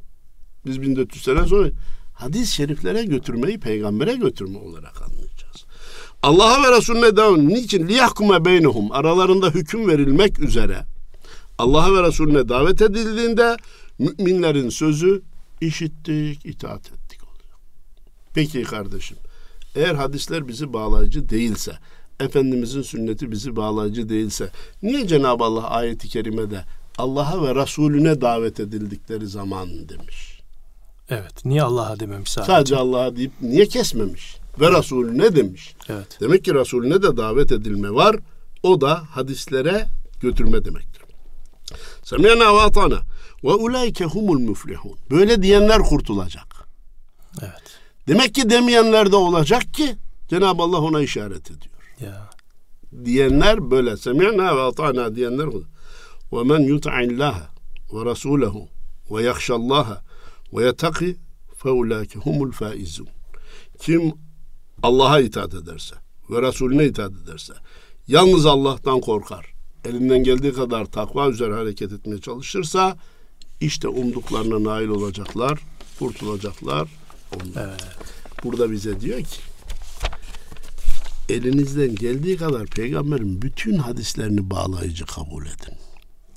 Speaker 2: Biz 1400 sene sonra hadis-i şeriflere götürmeyi peygambere götürme olarak anlayacağız. Allah'a ve Resulüne devam. Niçin? Liyahkume beynehum. Aralarında hüküm verilmek üzere. Allah'a ve Resulüne davet edildiğinde müminlerin sözü işittik, itaat ettik oluyor. Peki kardeşim. Eğer hadisler bizi bağlayıcı değilse, Efendimizin sünneti bizi bağlayıcı değilse, niye Cenab-ı Allah ayeti kerimede Allah'a ve Resulüne davet edildikleri zaman demiş?
Speaker 1: Evet. Niye Allah'a dememiş sadece?
Speaker 2: Sadece Allah'a deyip niye kesmemiş? Ve Resulüne demiş.
Speaker 1: Evet.
Speaker 2: Demek ki Resulüne de davet edilme var. O da hadislere götürme demektir. Semiyana ve atana ve ulaike humul müflihun. Böyle diyenler kurtulacak.
Speaker 1: Evet.
Speaker 2: Demek ki demeyenler de olacak ki Cenab-ı Allah ona işaret ediyor.
Speaker 1: Ya.
Speaker 2: diyenler böyle semiyana ve atana diyenler ve men yut'illaha ve rasulehu ve yahşallaha ve yetaki fe ulaike humul faizun. Kim Allah'a itaat ederse ve Resulüne itaat ederse yalnız Allah'tan korkar. Elinden geldiği kadar takva üzere hareket etmeye çalışırsa işte umduklarına nail olacaklar, kurtulacaklar. Onlar.
Speaker 1: Evet.
Speaker 2: Burada bize diyor ki elinizden geldiği kadar peygamberin bütün hadislerini bağlayıcı kabul edin.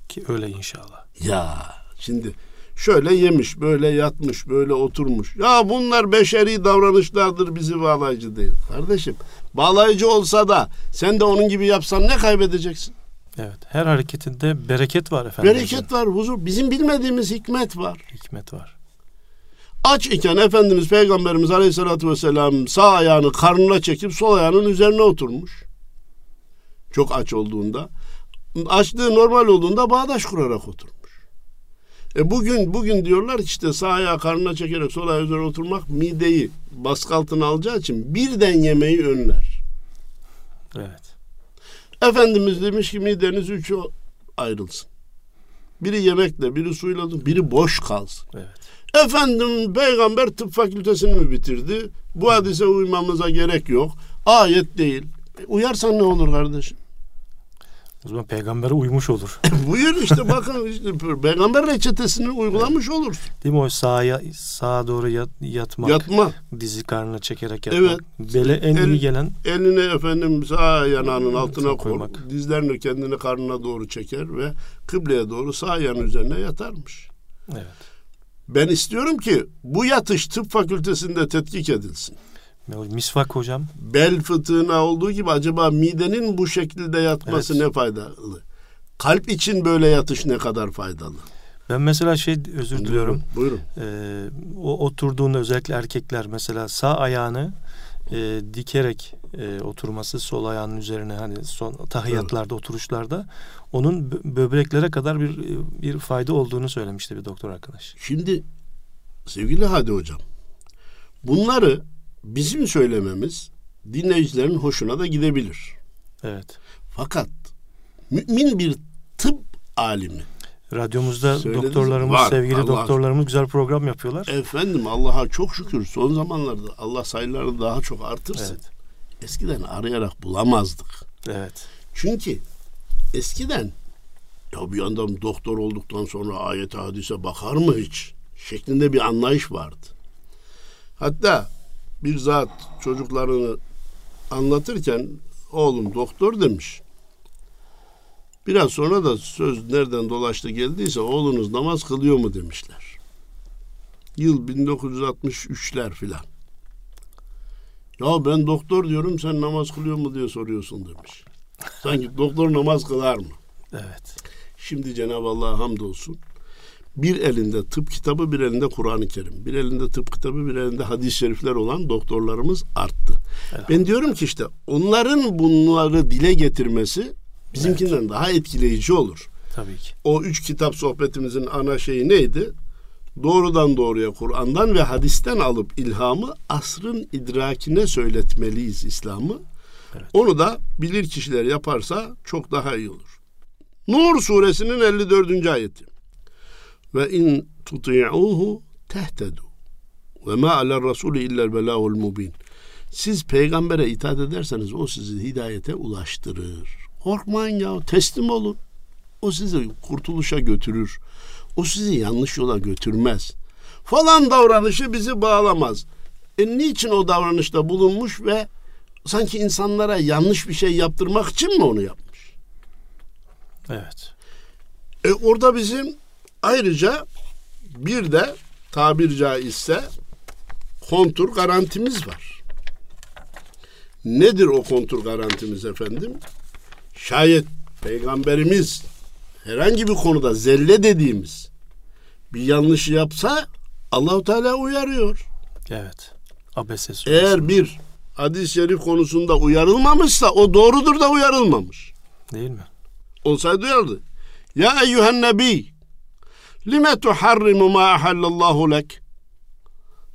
Speaker 1: Ki öyle inşallah.
Speaker 2: Ya şimdi şöyle yemiş, böyle yatmış, böyle oturmuş. Ya bunlar beşeri davranışlardır bizi bağlayıcı değil. Kardeşim bağlayıcı olsa da sen de onun gibi yapsan ne kaybedeceksin?
Speaker 1: Evet. Her hareketinde bereket var efendim.
Speaker 2: Bereket var, huzur. Bizim bilmediğimiz hikmet var.
Speaker 1: Hikmet var.
Speaker 2: Aç iken Efendimiz Peygamberimiz Aleyhisselatü Vesselam sağ ayağını karnına çekip sol ayağının üzerine oturmuş. Çok aç olduğunda. Açlığı normal olduğunda bağdaş kurarak oturmuş. E bugün bugün diyorlar ki işte sağ ayağı karnına çekerek sol ayağı üzerine oturmak mideyi baskı altına alacağı için birden yemeği önler.
Speaker 1: Evet.
Speaker 2: Efendimiz demiş ki mideniz üçe ayrılsın. Biri yemekle, biri suyla, biri boş kalsın.
Speaker 1: Evet.
Speaker 2: Efendim peygamber tıp fakültesini mi bitirdi? Bu hadise uymamıza gerek yok. Ayet değil. E, uyarsan ne olur kardeşim?
Speaker 1: O zaman peygambere uymuş olur.
Speaker 2: Buyur işte bakın işte peygamber reçetesini uygulamış olursun.
Speaker 1: Değil mi o sağa, sağa doğru yat, yatmak.
Speaker 2: Yatma.
Speaker 1: Dizi karnına çekerek yatmak.
Speaker 2: Evet.
Speaker 1: Bele en
Speaker 2: El-
Speaker 1: iyi gelen
Speaker 2: Elini efendim sağ yanağının altına koy.
Speaker 1: koymak.
Speaker 2: Dizlerini kendini karnına doğru çeker ve kıbleye doğru sağ yanı üzerine yatarmış.
Speaker 1: evet.
Speaker 2: Ben istiyorum ki bu yatış tıp fakültesinde tetkik edilsin.
Speaker 1: Misvak hocam.
Speaker 2: bel fıtığına olduğu gibi acaba midenin bu şekilde yatması
Speaker 1: Evet.
Speaker 2: ne faydalı? Kalp için böyle yatış ne kadar faydalı?
Speaker 1: Ben mesela şey özür diliyorum.
Speaker 2: Buyurun.
Speaker 1: Ee, o oturduğunda özellikle erkekler mesela sağ ayağını e, dikerek e, oturması sol ayağının üzerine hani son tahiyatlarda oturuşlarda onun bö- böbreklere kadar bir bir fayda olduğunu söylemişti bir doktor arkadaş.
Speaker 2: Şimdi sevgili Hadi Hocam bunları bizim söylememiz dinleyicilerin hoşuna da gidebilir.
Speaker 1: Evet.
Speaker 2: Fakat mümin bir tıp alimi
Speaker 1: Radyomuzda
Speaker 2: Söylediniz
Speaker 1: doktorlarımız,
Speaker 2: Var.
Speaker 1: sevgili
Speaker 2: Allah-
Speaker 1: doktorlarımız güzel program yapıyorlar.
Speaker 2: Efendim Allah'a çok şükür son zamanlarda Allah sayılarını daha çok artırsın.
Speaker 1: Evet.
Speaker 2: Eskiden arayarak bulamazdık.
Speaker 1: Evet.
Speaker 2: Çünkü eskiden ya bir adam doktor olduktan sonra ayet hadise bakar mı hiç? Şeklinde bir anlayış vardı. Hatta bir zat çocuklarını anlatırken oğlum doktor demiş. Biraz sonra da söz nereden dolaştı geldiyse oğlunuz namaz kılıyor mu demişler. Yıl 1963'ler filan. Ya ben doktor diyorum sen namaz kılıyor mu diye soruyorsun demiş. Sanki doktor namaz kılar mı?
Speaker 1: Evet.
Speaker 2: Şimdi Cenab-ı Allah'a hamdolsun. Bir elinde tıp kitabı, bir elinde Kur'an-ı Kerim. Bir elinde tıp kitabı, bir elinde hadis-i şerifler olan doktorlarımız arttı. Ben diyorum ki işte onların bunları dile getirmesi bizimkinden daha etkileyici olur.
Speaker 1: Tabii ki.
Speaker 2: O üç kitap sohbetimizin ana şeyi neydi? Doğrudan doğruya Kur'an'dan ve hadisten alıp ilhamı asrın idrakine söyletmeliyiz İslam'ı.
Speaker 1: Evet.
Speaker 2: Onu da bilir kişiler yaparsa çok daha iyi olur. Nur suresinin 54. ayeti. Ve in tuti'uhu tehtedu. Ve ma aler rasulü illel belâhul mubin. Siz peygambere itaat ederseniz o sizi hidayete ulaştırır. Korkmayın ya teslim olun. O sizi kurtuluşa götürür. O sizi yanlış yola götürmez. Falan davranışı bizi bağlamaz. E niçin o davranışta bulunmuş ve sanki insanlara yanlış bir şey yaptırmak için mi onu yapmış?
Speaker 1: Evet.
Speaker 2: E orada bizim ayrıca bir de tabir caizse kontur garantimiz var. Nedir o kontur garantimiz efendim? Şayet peygamberimiz herhangi bir konuda zelle dediğimiz bir yanlış yapsa Allahu Teala uyarıyor.
Speaker 1: Evet. Abese suresi.
Speaker 2: Eğer bir hadis-i şerif konusunda uyarılmamışsa o doğrudur da uyarılmamış.
Speaker 1: Değil mi?
Speaker 2: olsaydı uyardı. Ya eyyühen nebi lime tuharrimu ma ahallallahu lek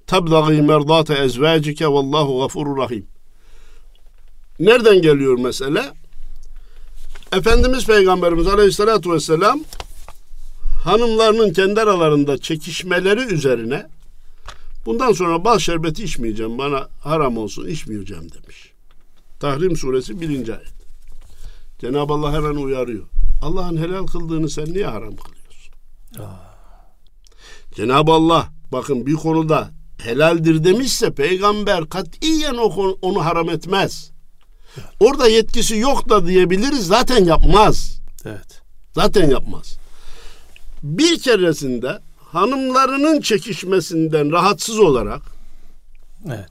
Speaker 2: tebdagi merdate ezvacike vallahu gafurur rahim. Nereden geliyor mesele? Efendimiz Peygamberimiz Aleyhisselatü Vesselam hanımlarının kendi aralarında çekişmeleri üzerine bundan sonra bal şerbeti içmeyeceğim bana haram olsun içmeyeceğim demiş. Tahrim suresi birinci ayet. Cenab-ı Allah hemen uyarıyor. Allah'ın helal kıldığını sen niye haram kılıyorsun? Cenab-ı Allah bakın bir konuda helaldir demişse peygamber katiyen onu haram etmez. Orada yetkisi yok da diyebiliriz zaten yapmaz.
Speaker 1: Evet.
Speaker 2: Zaten yapmaz. Bir keresinde hanımlarının çekişmesinden rahatsız olarak
Speaker 1: Evet.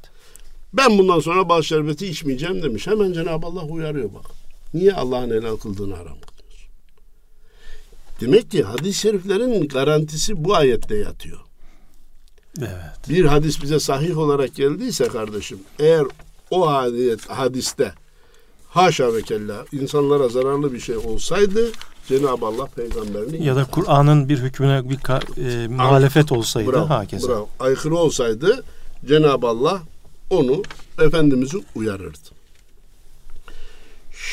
Speaker 2: ben bundan sonra bal şerbeti içmeyeceğim demiş. Hemen Cenab-ı Allah uyarıyor bak. Niye Allah'ın helal kıldığını haram kılıyorsun? Demek ki hadis-i şeriflerin garantisi bu ayette yatıyor.
Speaker 1: Evet.
Speaker 2: Bir hadis bize sahih olarak geldiyse kardeşim eğer o hadis, hadiste haşa ve kella insanlara zararlı bir şey olsaydı Cenab-ı Allah peygamberini
Speaker 1: Ya da Kur'an'ın bir hükmüne bir ka- e, muhalefet olsaydı
Speaker 2: bravo,
Speaker 1: hakeza.
Speaker 2: bravo, aykırı olsaydı Cenab-ı Allah onu Efendimiz'i uyarırdı.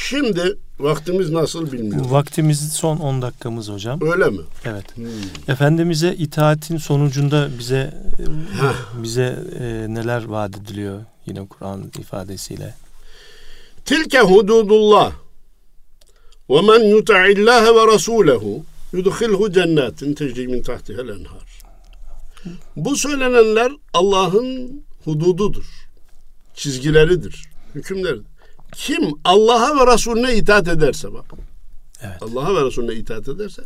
Speaker 2: Şimdi vaktimiz nasıl bilmiyorum.
Speaker 1: Vaktimiz son 10 dakikamız hocam.
Speaker 2: Öyle mi?
Speaker 1: Evet.
Speaker 2: Hmm.
Speaker 1: Efendimiz'e itaatin sonucunda bize bize e, neler vaat ediliyor yine Kur'an ifadesiyle.
Speaker 2: Tilke hududullah. Ve men yuta'illâhe ve rasûlehu yudkhilhu cennetin tecri min tahtihel enhar. Bu söylenenler Allah'ın hudududur. Çizgileridir. Hükümleridir. Kim Allah'a ve Resulüne itaat ederse bak.
Speaker 1: Evet.
Speaker 2: Allah'a ve Resulüne itaat ederse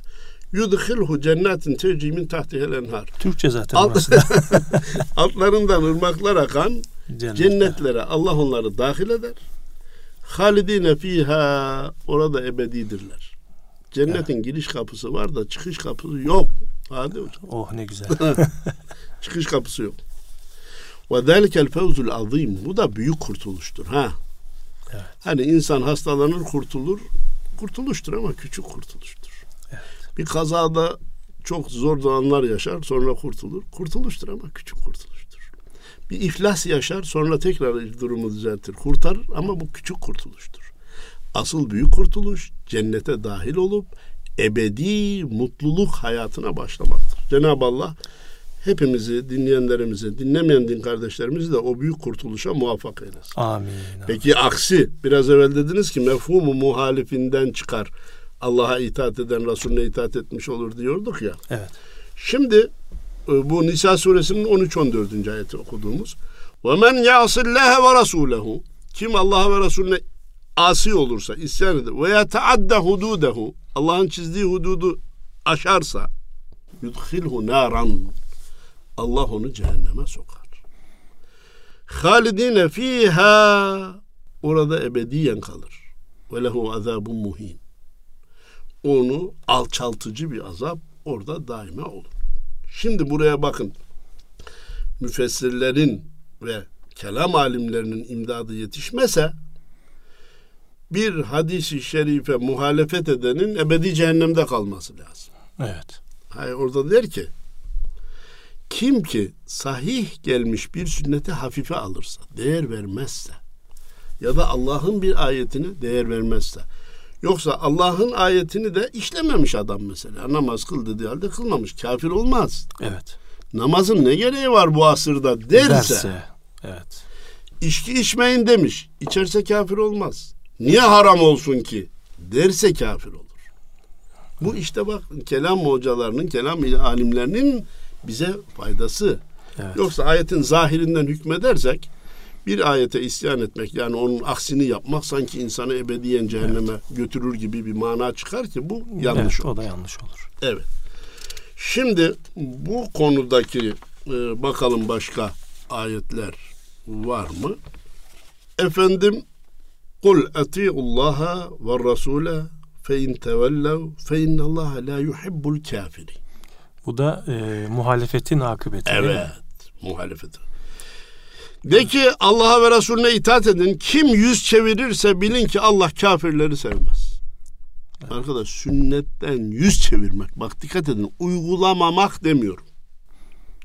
Speaker 2: yudkhilhu cennetin tecri min tahtihel enhar.
Speaker 1: Türkçe zaten
Speaker 2: Al-
Speaker 1: burası da.
Speaker 2: Altlarından ırmaklar akan
Speaker 1: Cennet.
Speaker 2: Cennetlere Allah onları dahil eder. Halidine fiha orada ebedidirler. Cennetin giriş kapısı var da çıkış kapısı yok. Hadi hocam.
Speaker 1: Oh ne güzel.
Speaker 2: Çıkış kapısı yok. Ve zelikel fevzul azim. Bu da büyük kurtuluştur. Ha.
Speaker 1: Evet.
Speaker 2: Hani insan hastalanır kurtulur. Kurtuluştur ama küçük kurtuluştur. Bir kazada çok zor anlar yaşar sonra kurtulur. Kurtuluştur ama küçük kurtuluştur. Bir iflas yaşar sonra tekrar durumu düzeltir. Kurtarır ama bu küçük kurtuluştur. Asıl büyük kurtuluş cennete dahil olup ebedi mutluluk hayatına başlamaktır. Cenab-ı Allah hepimizi, dinleyenlerimizi, dinlemeyen din kardeşlerimizi de o büyük kurtuluşa muvaffak eylesin.
Speaker 1: Amin.
Speaker 2: Peki aksi, biraz evvel dediniz ki mefhumu muhalifinden çıkar. Allah'a itaat eden Resulüne itaat etmiş olur diyorduk ya.
Speaker 1: Evet.
Speaker 2: Şimdi bu Nisa suresinin 13-14. ayeti okuduğumuz. Ve men ya'sillâhe ve rasûlehu kim Allah'a ve Resulüne asi olursa, isyan eder ve yeteadde hududehu Allah'ın çizdiği hududu aşarsa yudhilhu naran Allah onu cehenneme sokar. Halidine fiha orada ebediyen kalır. Ve lehu azabun muhin. Onu alçaltıcı bir azap orada daima olur. Şimdi buraya bakın. Müfessirlerin ve kelam alimlerinin imdadı yetişmese bir hadisi şerife muhalefet edenin ebedi cehennemde kalması lazım.
Speaker 1: Evet.
Speaker 2: Hayır orada der ki kim ki sahih gelmiş bir sünneti hafife alırsa, değer vermezse ya da Allah'ın bir ayetini değer vermezse yoksa Allah'ın ayetini de işlememiş adam mesela namaz kıl dediği halde kılmamış kafir olmaz.
Speaker 1: Evet.
Speaker 2: Namazın ne gereği var bu asırda derse,
Speaker 1: Derse. Evet.
Speaker 2: içki içmeyin demiş içerse kafir olmaz. Niye haram olsun ki derse kafir olur. Bu işte bak kelam hocalarının, kelam alimlerinin bize faydası.
Speaker 1: Evet.
Speaker 2: Yoksa ayetin zahirinden hükmedersek bir ayete isyan etmek yani onun aksini yapmak sanki insanı ebediyen cehenneme götürür gibi bir mana çıkar ki bu yanlış
Speaker 1: evet,
Speaker 2: olur.
Speaker 1: o da yanlış olur.
Speaker 2: Evet. Şimdi bu konudaki e, bakalım başka ayetler var mı? Efendim Kul atiullaha ve rasule fe in tevellev fe innallaha la yuhibbul kafiri.
Speaker 1: Bu da e, muhalefetin akıbeti.
Speaker 2: Evet. Muhalefeti. De ki Allah'a ve Resulüne itaat edin. Kim yüz çevirirse bilin ki Allah kafirleri sevmez. Arkadaş sünnetten yüz çevirmek. Bak dikkat edin. Uygulamamak demiyorum.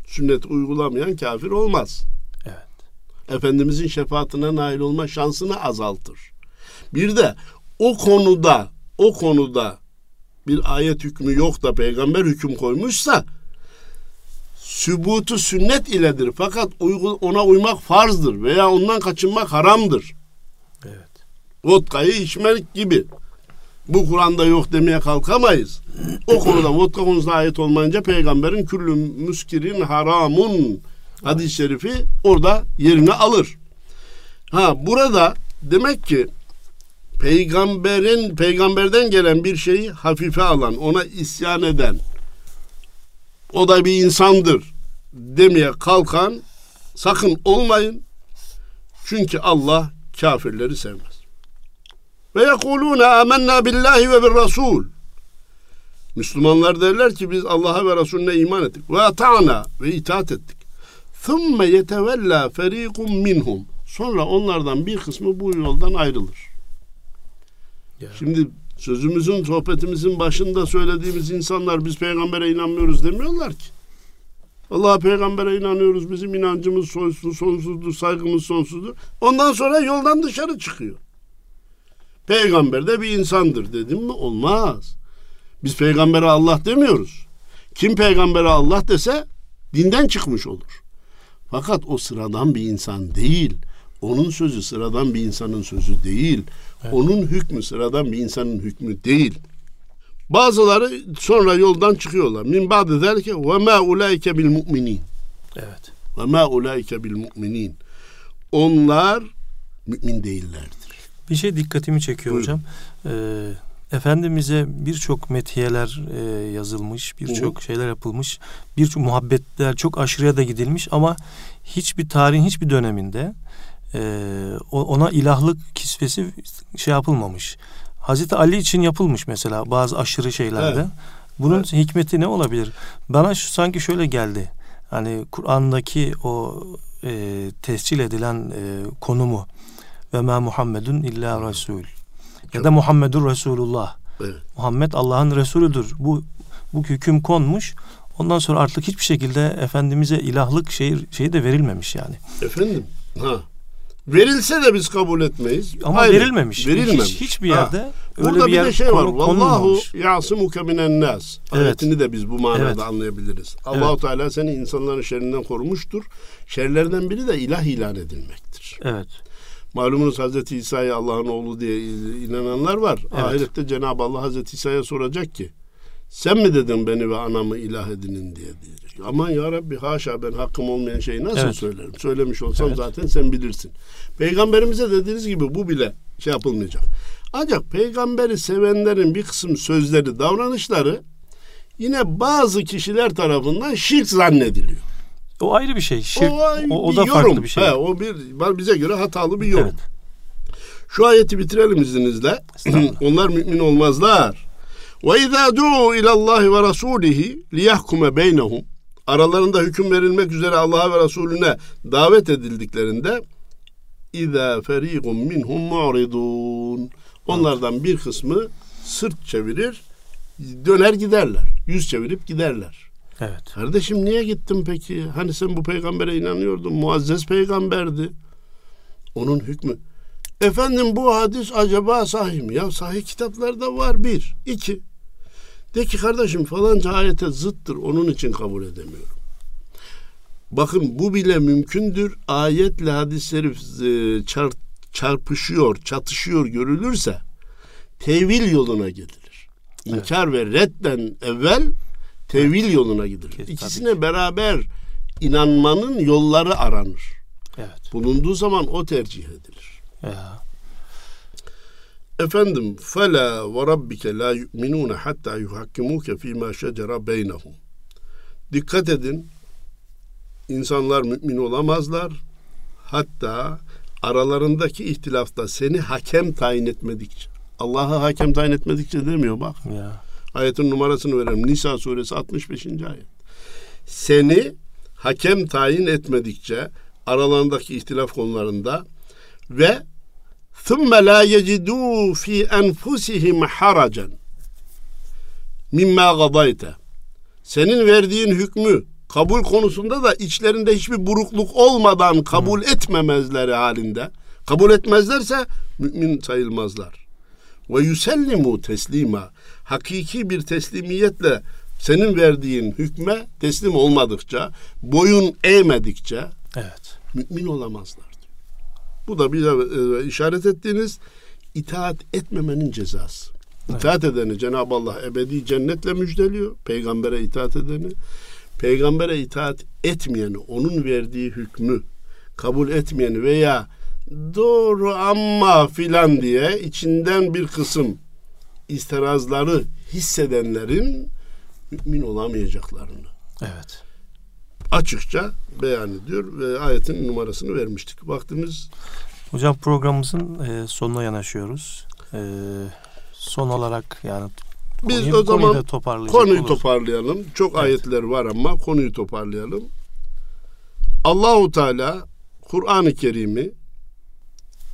Speaker 2: Sünnet uygulamayan kafir olmaz.
Speaker 1: Evet.
Speaker 2: Efendimizin şefaatine nail olma şansını azaltır. Bir de o konuda o konuda bir ayet hükmü yok da peygamber hüküm koymuşsa sübutu sünnet iledir. Fakat ona uymak farzdır veya ondan kaçınmak haramdır.
Speaker 1: Evet.
Speaker 2: Vodkayı içmek gibi. Bu Kur'an'da yok demeye kalkamayız. O konuda vodka konusunda ayet olmayınca peygamberin küllü müskirin haramun hadis-i şerifi orada yerini alır. Ha burada demek ki peygamberin peygamberden gelen bir şeyi hafife alan, ona isyan eden o da bir insandır demeye kalkan sakın olmayın. Çünkü Allah kafirleri sevmez. Ve yekulune amennâ billahi ve bir rasul. Müslümanlar derler ki biz Allah'a ve Resulüne iman ettik. Ve ata'na ve itaat ettik. Thumma yetevella feriqum minhum. Sonra onlardan bir kısmı bu yoldan ayrılır.
Speaker 1: Ya.
Speaker 2: Şimdi sözümüzün, sohbetimizin başında söylediğimiz insanlar biz peygambere inanmıyoruz demiyorlar ki. Allah peygambere inanıyoruz. Bizim inancımız sonsuz, sonsuzdur, saygımız sonsuzdur. Ondan sonra yoldan dışarı çıkıyor. Peygamber de bir insandır dedim mi? Olmaz. Biz peygambere Allah demiyoruz. Kim peygambere Allah dese dinden çıkmış olur. Fakat o sıradan bir insan değil. Onun sözü sıradan bir insanın sözü değil. Onun hükmü sıradan bir insanın hükmü değil. Bazıları sonra yoldan çıkıyorlar. Min ba'de zelke ve ma ulaike bil mu'minin.
Speaker 1: Evet.
Speaker 2: Ve ma ulaike bil mu'minin. Onlar mümin değillerdir.
Speaker 1: Bir şey dikkatimi çekiyor
Speaker 2: Buyurun.
Speaker 1: hocam. Ee, Efendimiz'e birçok metiyeler e, yazılmış, birçok şeyler yapılmış, birçok muhabbetler çok aşırıya da gidilmiş ama hiçbir tarihin hiçbir döneminde e, ona ilahlık kisvesi şey yapılmamış. Hazreti Ali için yapılmış mesela bazı aşırı şeylerde.
Speaker 2: Evet.
Speaker 1: Bunun
Speaker 2: Evet.
Speaker 1: hikmeti ne olabilir? Bana şu sanki şöyle geldi. Hani Kur'an'daki o e, tescil edilen e, konumu ve ma Muhammedun illa Resul ya da Muhammedur Resulullah.
Speaker 2: Evet.
Speaker 1: Muhammed Allah'ın Resulüdür. Bu bu hüküm konmuş. Ondan sonra artık hiçbir şekilde Efendimiz'e ilahlık şey, şeyi de verilmemiş yani.
Speaker 2: Efendim? Ha. Verilse de biz kabul etmeyiz.
Speaker 1: Ama
Speaker 2: Ayrı.
Speaker 1: verilmemiş.
Speaker 2: Verilmemiş.
Speaker 1: Hiç, hiçbir
Speaker 2: Ha.
Speaker 1: yerde öyle
Speaker 2: Burada
Speaker 1: bir
Speaker 2: bir
Speaker 1: yer
Speaker 2: de şey var.
Speaker 1: konu-
Speaker 2: Vallahu yasimuke minen nas.
Speaker 1: Evet.
Speaker 2: Ayetini de biz bu manada
Speaker 1: Evet.
Speaker 2: anlayabiliriz. Allahu Teala seni insanların şerrinden korumuştur. Şerlerden biri de ilah ilan edilmektir.
Speaker 1: Evet.
Speaker 2: Malumunuz Hazreti İsa'ya Allah'ın oğlu diye inananlar var.
Speaker 1: Evet.
Speaker 2: Ahirette Cenab-ı Allah Hazreti İsa'ya soracak ki sen mi dedin beni ve anamı ilah edinin diye diyecek. Aman ya Rabbi haşa ben hakkım olmayan şeyi nasıl
Speaker 1: Evet.
Speaker 2: söylerim? Söylemiş olsam
Speaker 1: Evet.
Speaker 2: zaten sen bilirsin. Peygamberimize dediğiniz gibi bu bile şey yapılmayacak. Ancak peygamberi sevenlerin bir kısım sözleri, davranışları yine bazı kişiler tarafından şirk zannediliyor.
Speaker 1: O ayrı bir şey. Şirk, o, o,
Speaker 2: bir
Speaker 1: da
Speaker 2: yorum.
Speaker 1: farklı bir şey.
Speaker 2: He, o bir bize göre hatalı bir yorum.
Speaker 1: Evet.
Speaker 2: Şu ayeti bitirelim izninizle. Onlar mümin olmazlar. Ve izâ du'u ilallahi ve rasulihi liyahkume beynehum. Aralarında hüküm verilmek üzere Allah'a ve Resulüne davet edildiklerinde İzâ ferîgum minhum mu'ridûn. Onlardan bir kısmı sırt çevirir, döner giderler. Yüz çevirip giderler.
Speaker 1: Evet.
Speaker 2: Kardeşim niye gittin peki? Hani sen bu peygambere inanıyordun. Muazzez peygamberdi. Onun hükmü. Efendim bu hadis acaba sahih mi? Ya sahih kitaplarda var bir. iki. De ki kardeşim falanca ayete zıttır. Onun için kabul edemiyorum. Bakın bu bile mümkündür. Ayetle hadisleri e, çar- çarpışıyor, çatışıyor görülürse tevil yoluna gidilir. İnkar ve redden evvel tevil yoluna gidilir.
Speaker 1: Tabii
Speaker 2: İkisine beraber inanmanın yolları aranır.
Speaker 1: Evet.
Speaker 2: Bulunduğu zaman o tercih edilir.
Speaker 1: Ya.
Speaker 2: Efendim fela ve rabbike la yu'minun hatta yuhakkimuke fîmâ şecera beynehum. Dikkat edin. İnsanlar mümin olamazlar. Hatta aralarındaki ihtilafta seni hakem tayin etmedikçe. Allah'ı hakem tayin etmedikçe demiyor bak.
Speaker 1: Ya.
Speaker 2: Ayetin numarasını verelim. Nisa suresi 65. ayet. Seni hakem tayin etmedikçe aralarındaki ihtilaf konularında ve ثُمَّ لَا يَجِدُوا ف۪ي أَنْفُسِهِمْ حَرَجًا مِمَّا غَضَيْتَ Senin verdiğin hükmü kabul konusunda da içlerinde hiçbir burukluk olmadan kabul etmemezleri halinde kabul etmezlerse mümin sayılmazlar. Ve yusellimu teslima hakiki bir teslimiyetle senin verdiğin hükme teslim olmadıkça, boyun eğmedikçe
Speaker 1: Evet.
Speaker 2: mümin olamazlar diyor. Bu da bize e, işaret ettiğiniz itaat etmemenin cezası. İtaat edeni Cenab-ı Allah ebedi cennetle müjdeliyor. Peygambere itaat edeni. Peygambere itaat etmeyeni, onun verdiği hükmü kabul etmeyeni veya doğru ama filan diye içinden bir kısım istirazları hissedenlerin mümin olamayacaklarını
Speaker 1: Evet.
Speaker 2: Açıkça beyan ediyor ve ayetin numarasını vermiştik. Vaktimiz
Speaker 1: Hocam programımızın e, sonuna yanaşıyoruz. E, son olarak yani
Speaker 2: Biz
Speaker 1: konuyu,
Speaker 2: o
Speaker 1: konuyu
Speaker 2: zaman
Speaker 1: toparlayacak
Speaker 2: konuyu
Speaker 1: olursak.
Speaker 2: toparlayalım. Çok
Speaker 1: Evet.
Speaker 2: ayetler var ama konuyu toparlayalım. Allahu Teala Kur'an-ı Kerim'i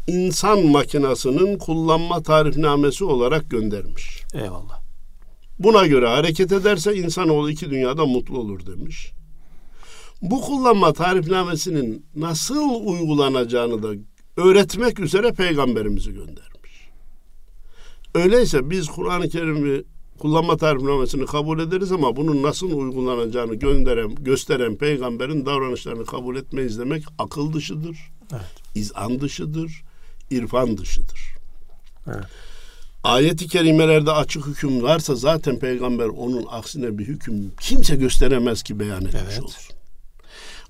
Speaker 2: insan makinasının kullanma tarifnamesi olarak göndermiş.
Speaker 1: Eyvallah.
Speaker 2: Buna göre hareket ederse insanoğlu iki dünyada mutlu olur demiş. Bu kullanma tarifnamesinin nasıl uygulanacağını da öğretmek üzere peygamberimizi göndermiş. Öyleyse biz Kur'an-ı Kerim'i kullanma tarifnamesini kabul ederiz ama bunun nasıl uygulanacağını gönderen, gösteren peygamberin davranışlarını kabul etmeyiz demek akıl dışıdır,
Speaker 1: Evet.
Speaker 2: izan dışıdır, irfan dışıdır.
Speaker 1: Evet.
Speaker 2: Ayet-i kerimelerde açık hüküm varsa zaten peygamber onun aksine bir hüküm kimse gösteremez ki beyan etmiş
Speaker 1: Evet.
Speaker 2: olur.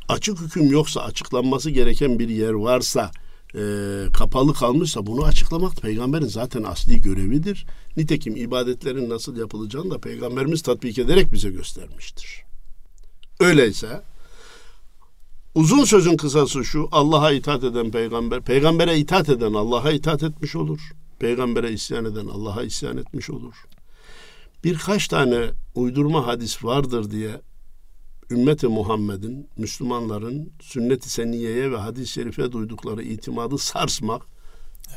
Speaker 2: Açık hüküm yoksa açıklanması gereken bir yer varsa e, kapalı kalmışsa bunu açıklamak peygamberin zaten asli görevidir. Nitekim ibadetlerin nasıl yapılacağını da peygamberimiz tatbik ederek bize göstermiştir. Öyleyse uzun sözün kısası şu Allah'a itaat eden peygamber, peygambere itaat eden Allah'a itaat etmiş olur. Peygambere isyan eden Allah'a isyan etmiş olur. Birkaç tane uydurma hadis vardır diye ümmeti Muhammed'in, Müslümanların sünnet-i seniyeye ve hadis-i şerife duydukları itimadı sarsmak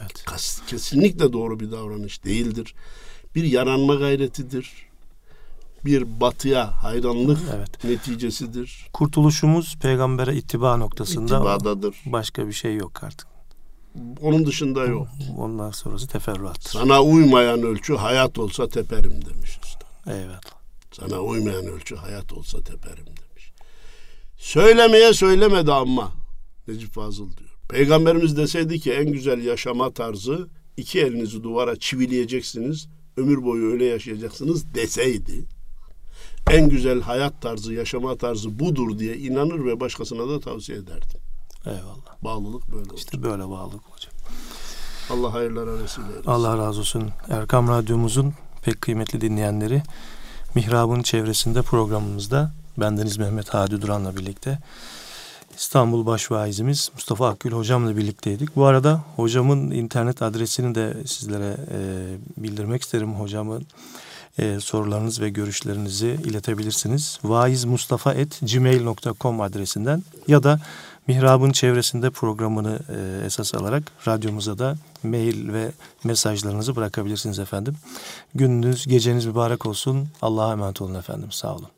Speaker 1: Evet.
Speaker 2: kas- kesinlikle doğru bir davranış değildir. Bir yaranma gayretidir. Bir batıya hayranlık
Speaker 1: Evet.
Speaker 2: neticesidir.
Speaker 1: Kurtuluşumuz peygambere ittiba noktasında
Speaker 2: İttibadadır.
Speaker 1: başka bir şey yok artık.
Speaker 2: Onun dışında yok.
Speaker 1: Ondan sonrası teferruattır.
Speaker 2: Sana uymayan ölçü hayat olsa teperim demiş usta.
Speaker 1: Eyvallah.
Speaker 2: Sana uymayan ölçü hayat olsa teperim demiş. Söylemeye söylemedi ama Necip Fazıl diyor. Peygamberimiz deseydi ki en güzel yaşama tarzı iki elinizi duvara çivileyeceksiniz, ömür boyu öyle yaşayacaksınız deseydi en güzel hayat tarzı, yaşama tarzı budur diye inanır ve başkasına da tavsiye ederdim.
Speaker 1: Eyvallah.
Speaker 2: Bağlılık böyle.
Speaker 1: İşte böyle bağlılık hocam.
Speaker 2: Allah hayırlara vesile eylesin.
Speaker 1: Allah razı olsun. Erkam Radyomuzun pek kıymetli dinleyenleri Mihrab'ın çevresinde programımızda bendeniz Mehmet Hadi Duran'la birlikte İstanbul Başvaizimiz Mustafa Akgül hocamla birlikteydik. Bu arada hocamın internet adresini de sizlere e, bildirmek isterim. Hocamın e, sorularınız ve görüşlerinizi iletebilirsiniz. vaizmustafa.gmail.com adresinden ya da Mihrab'ın çevresinde programını e, esas alarak radyomuza da mail ve mesajlarınızı bırakabilirsiniz efendim. Gününüz, geceniz mübarek olsun. Allah'a emanet olun efendim. Sağ olun.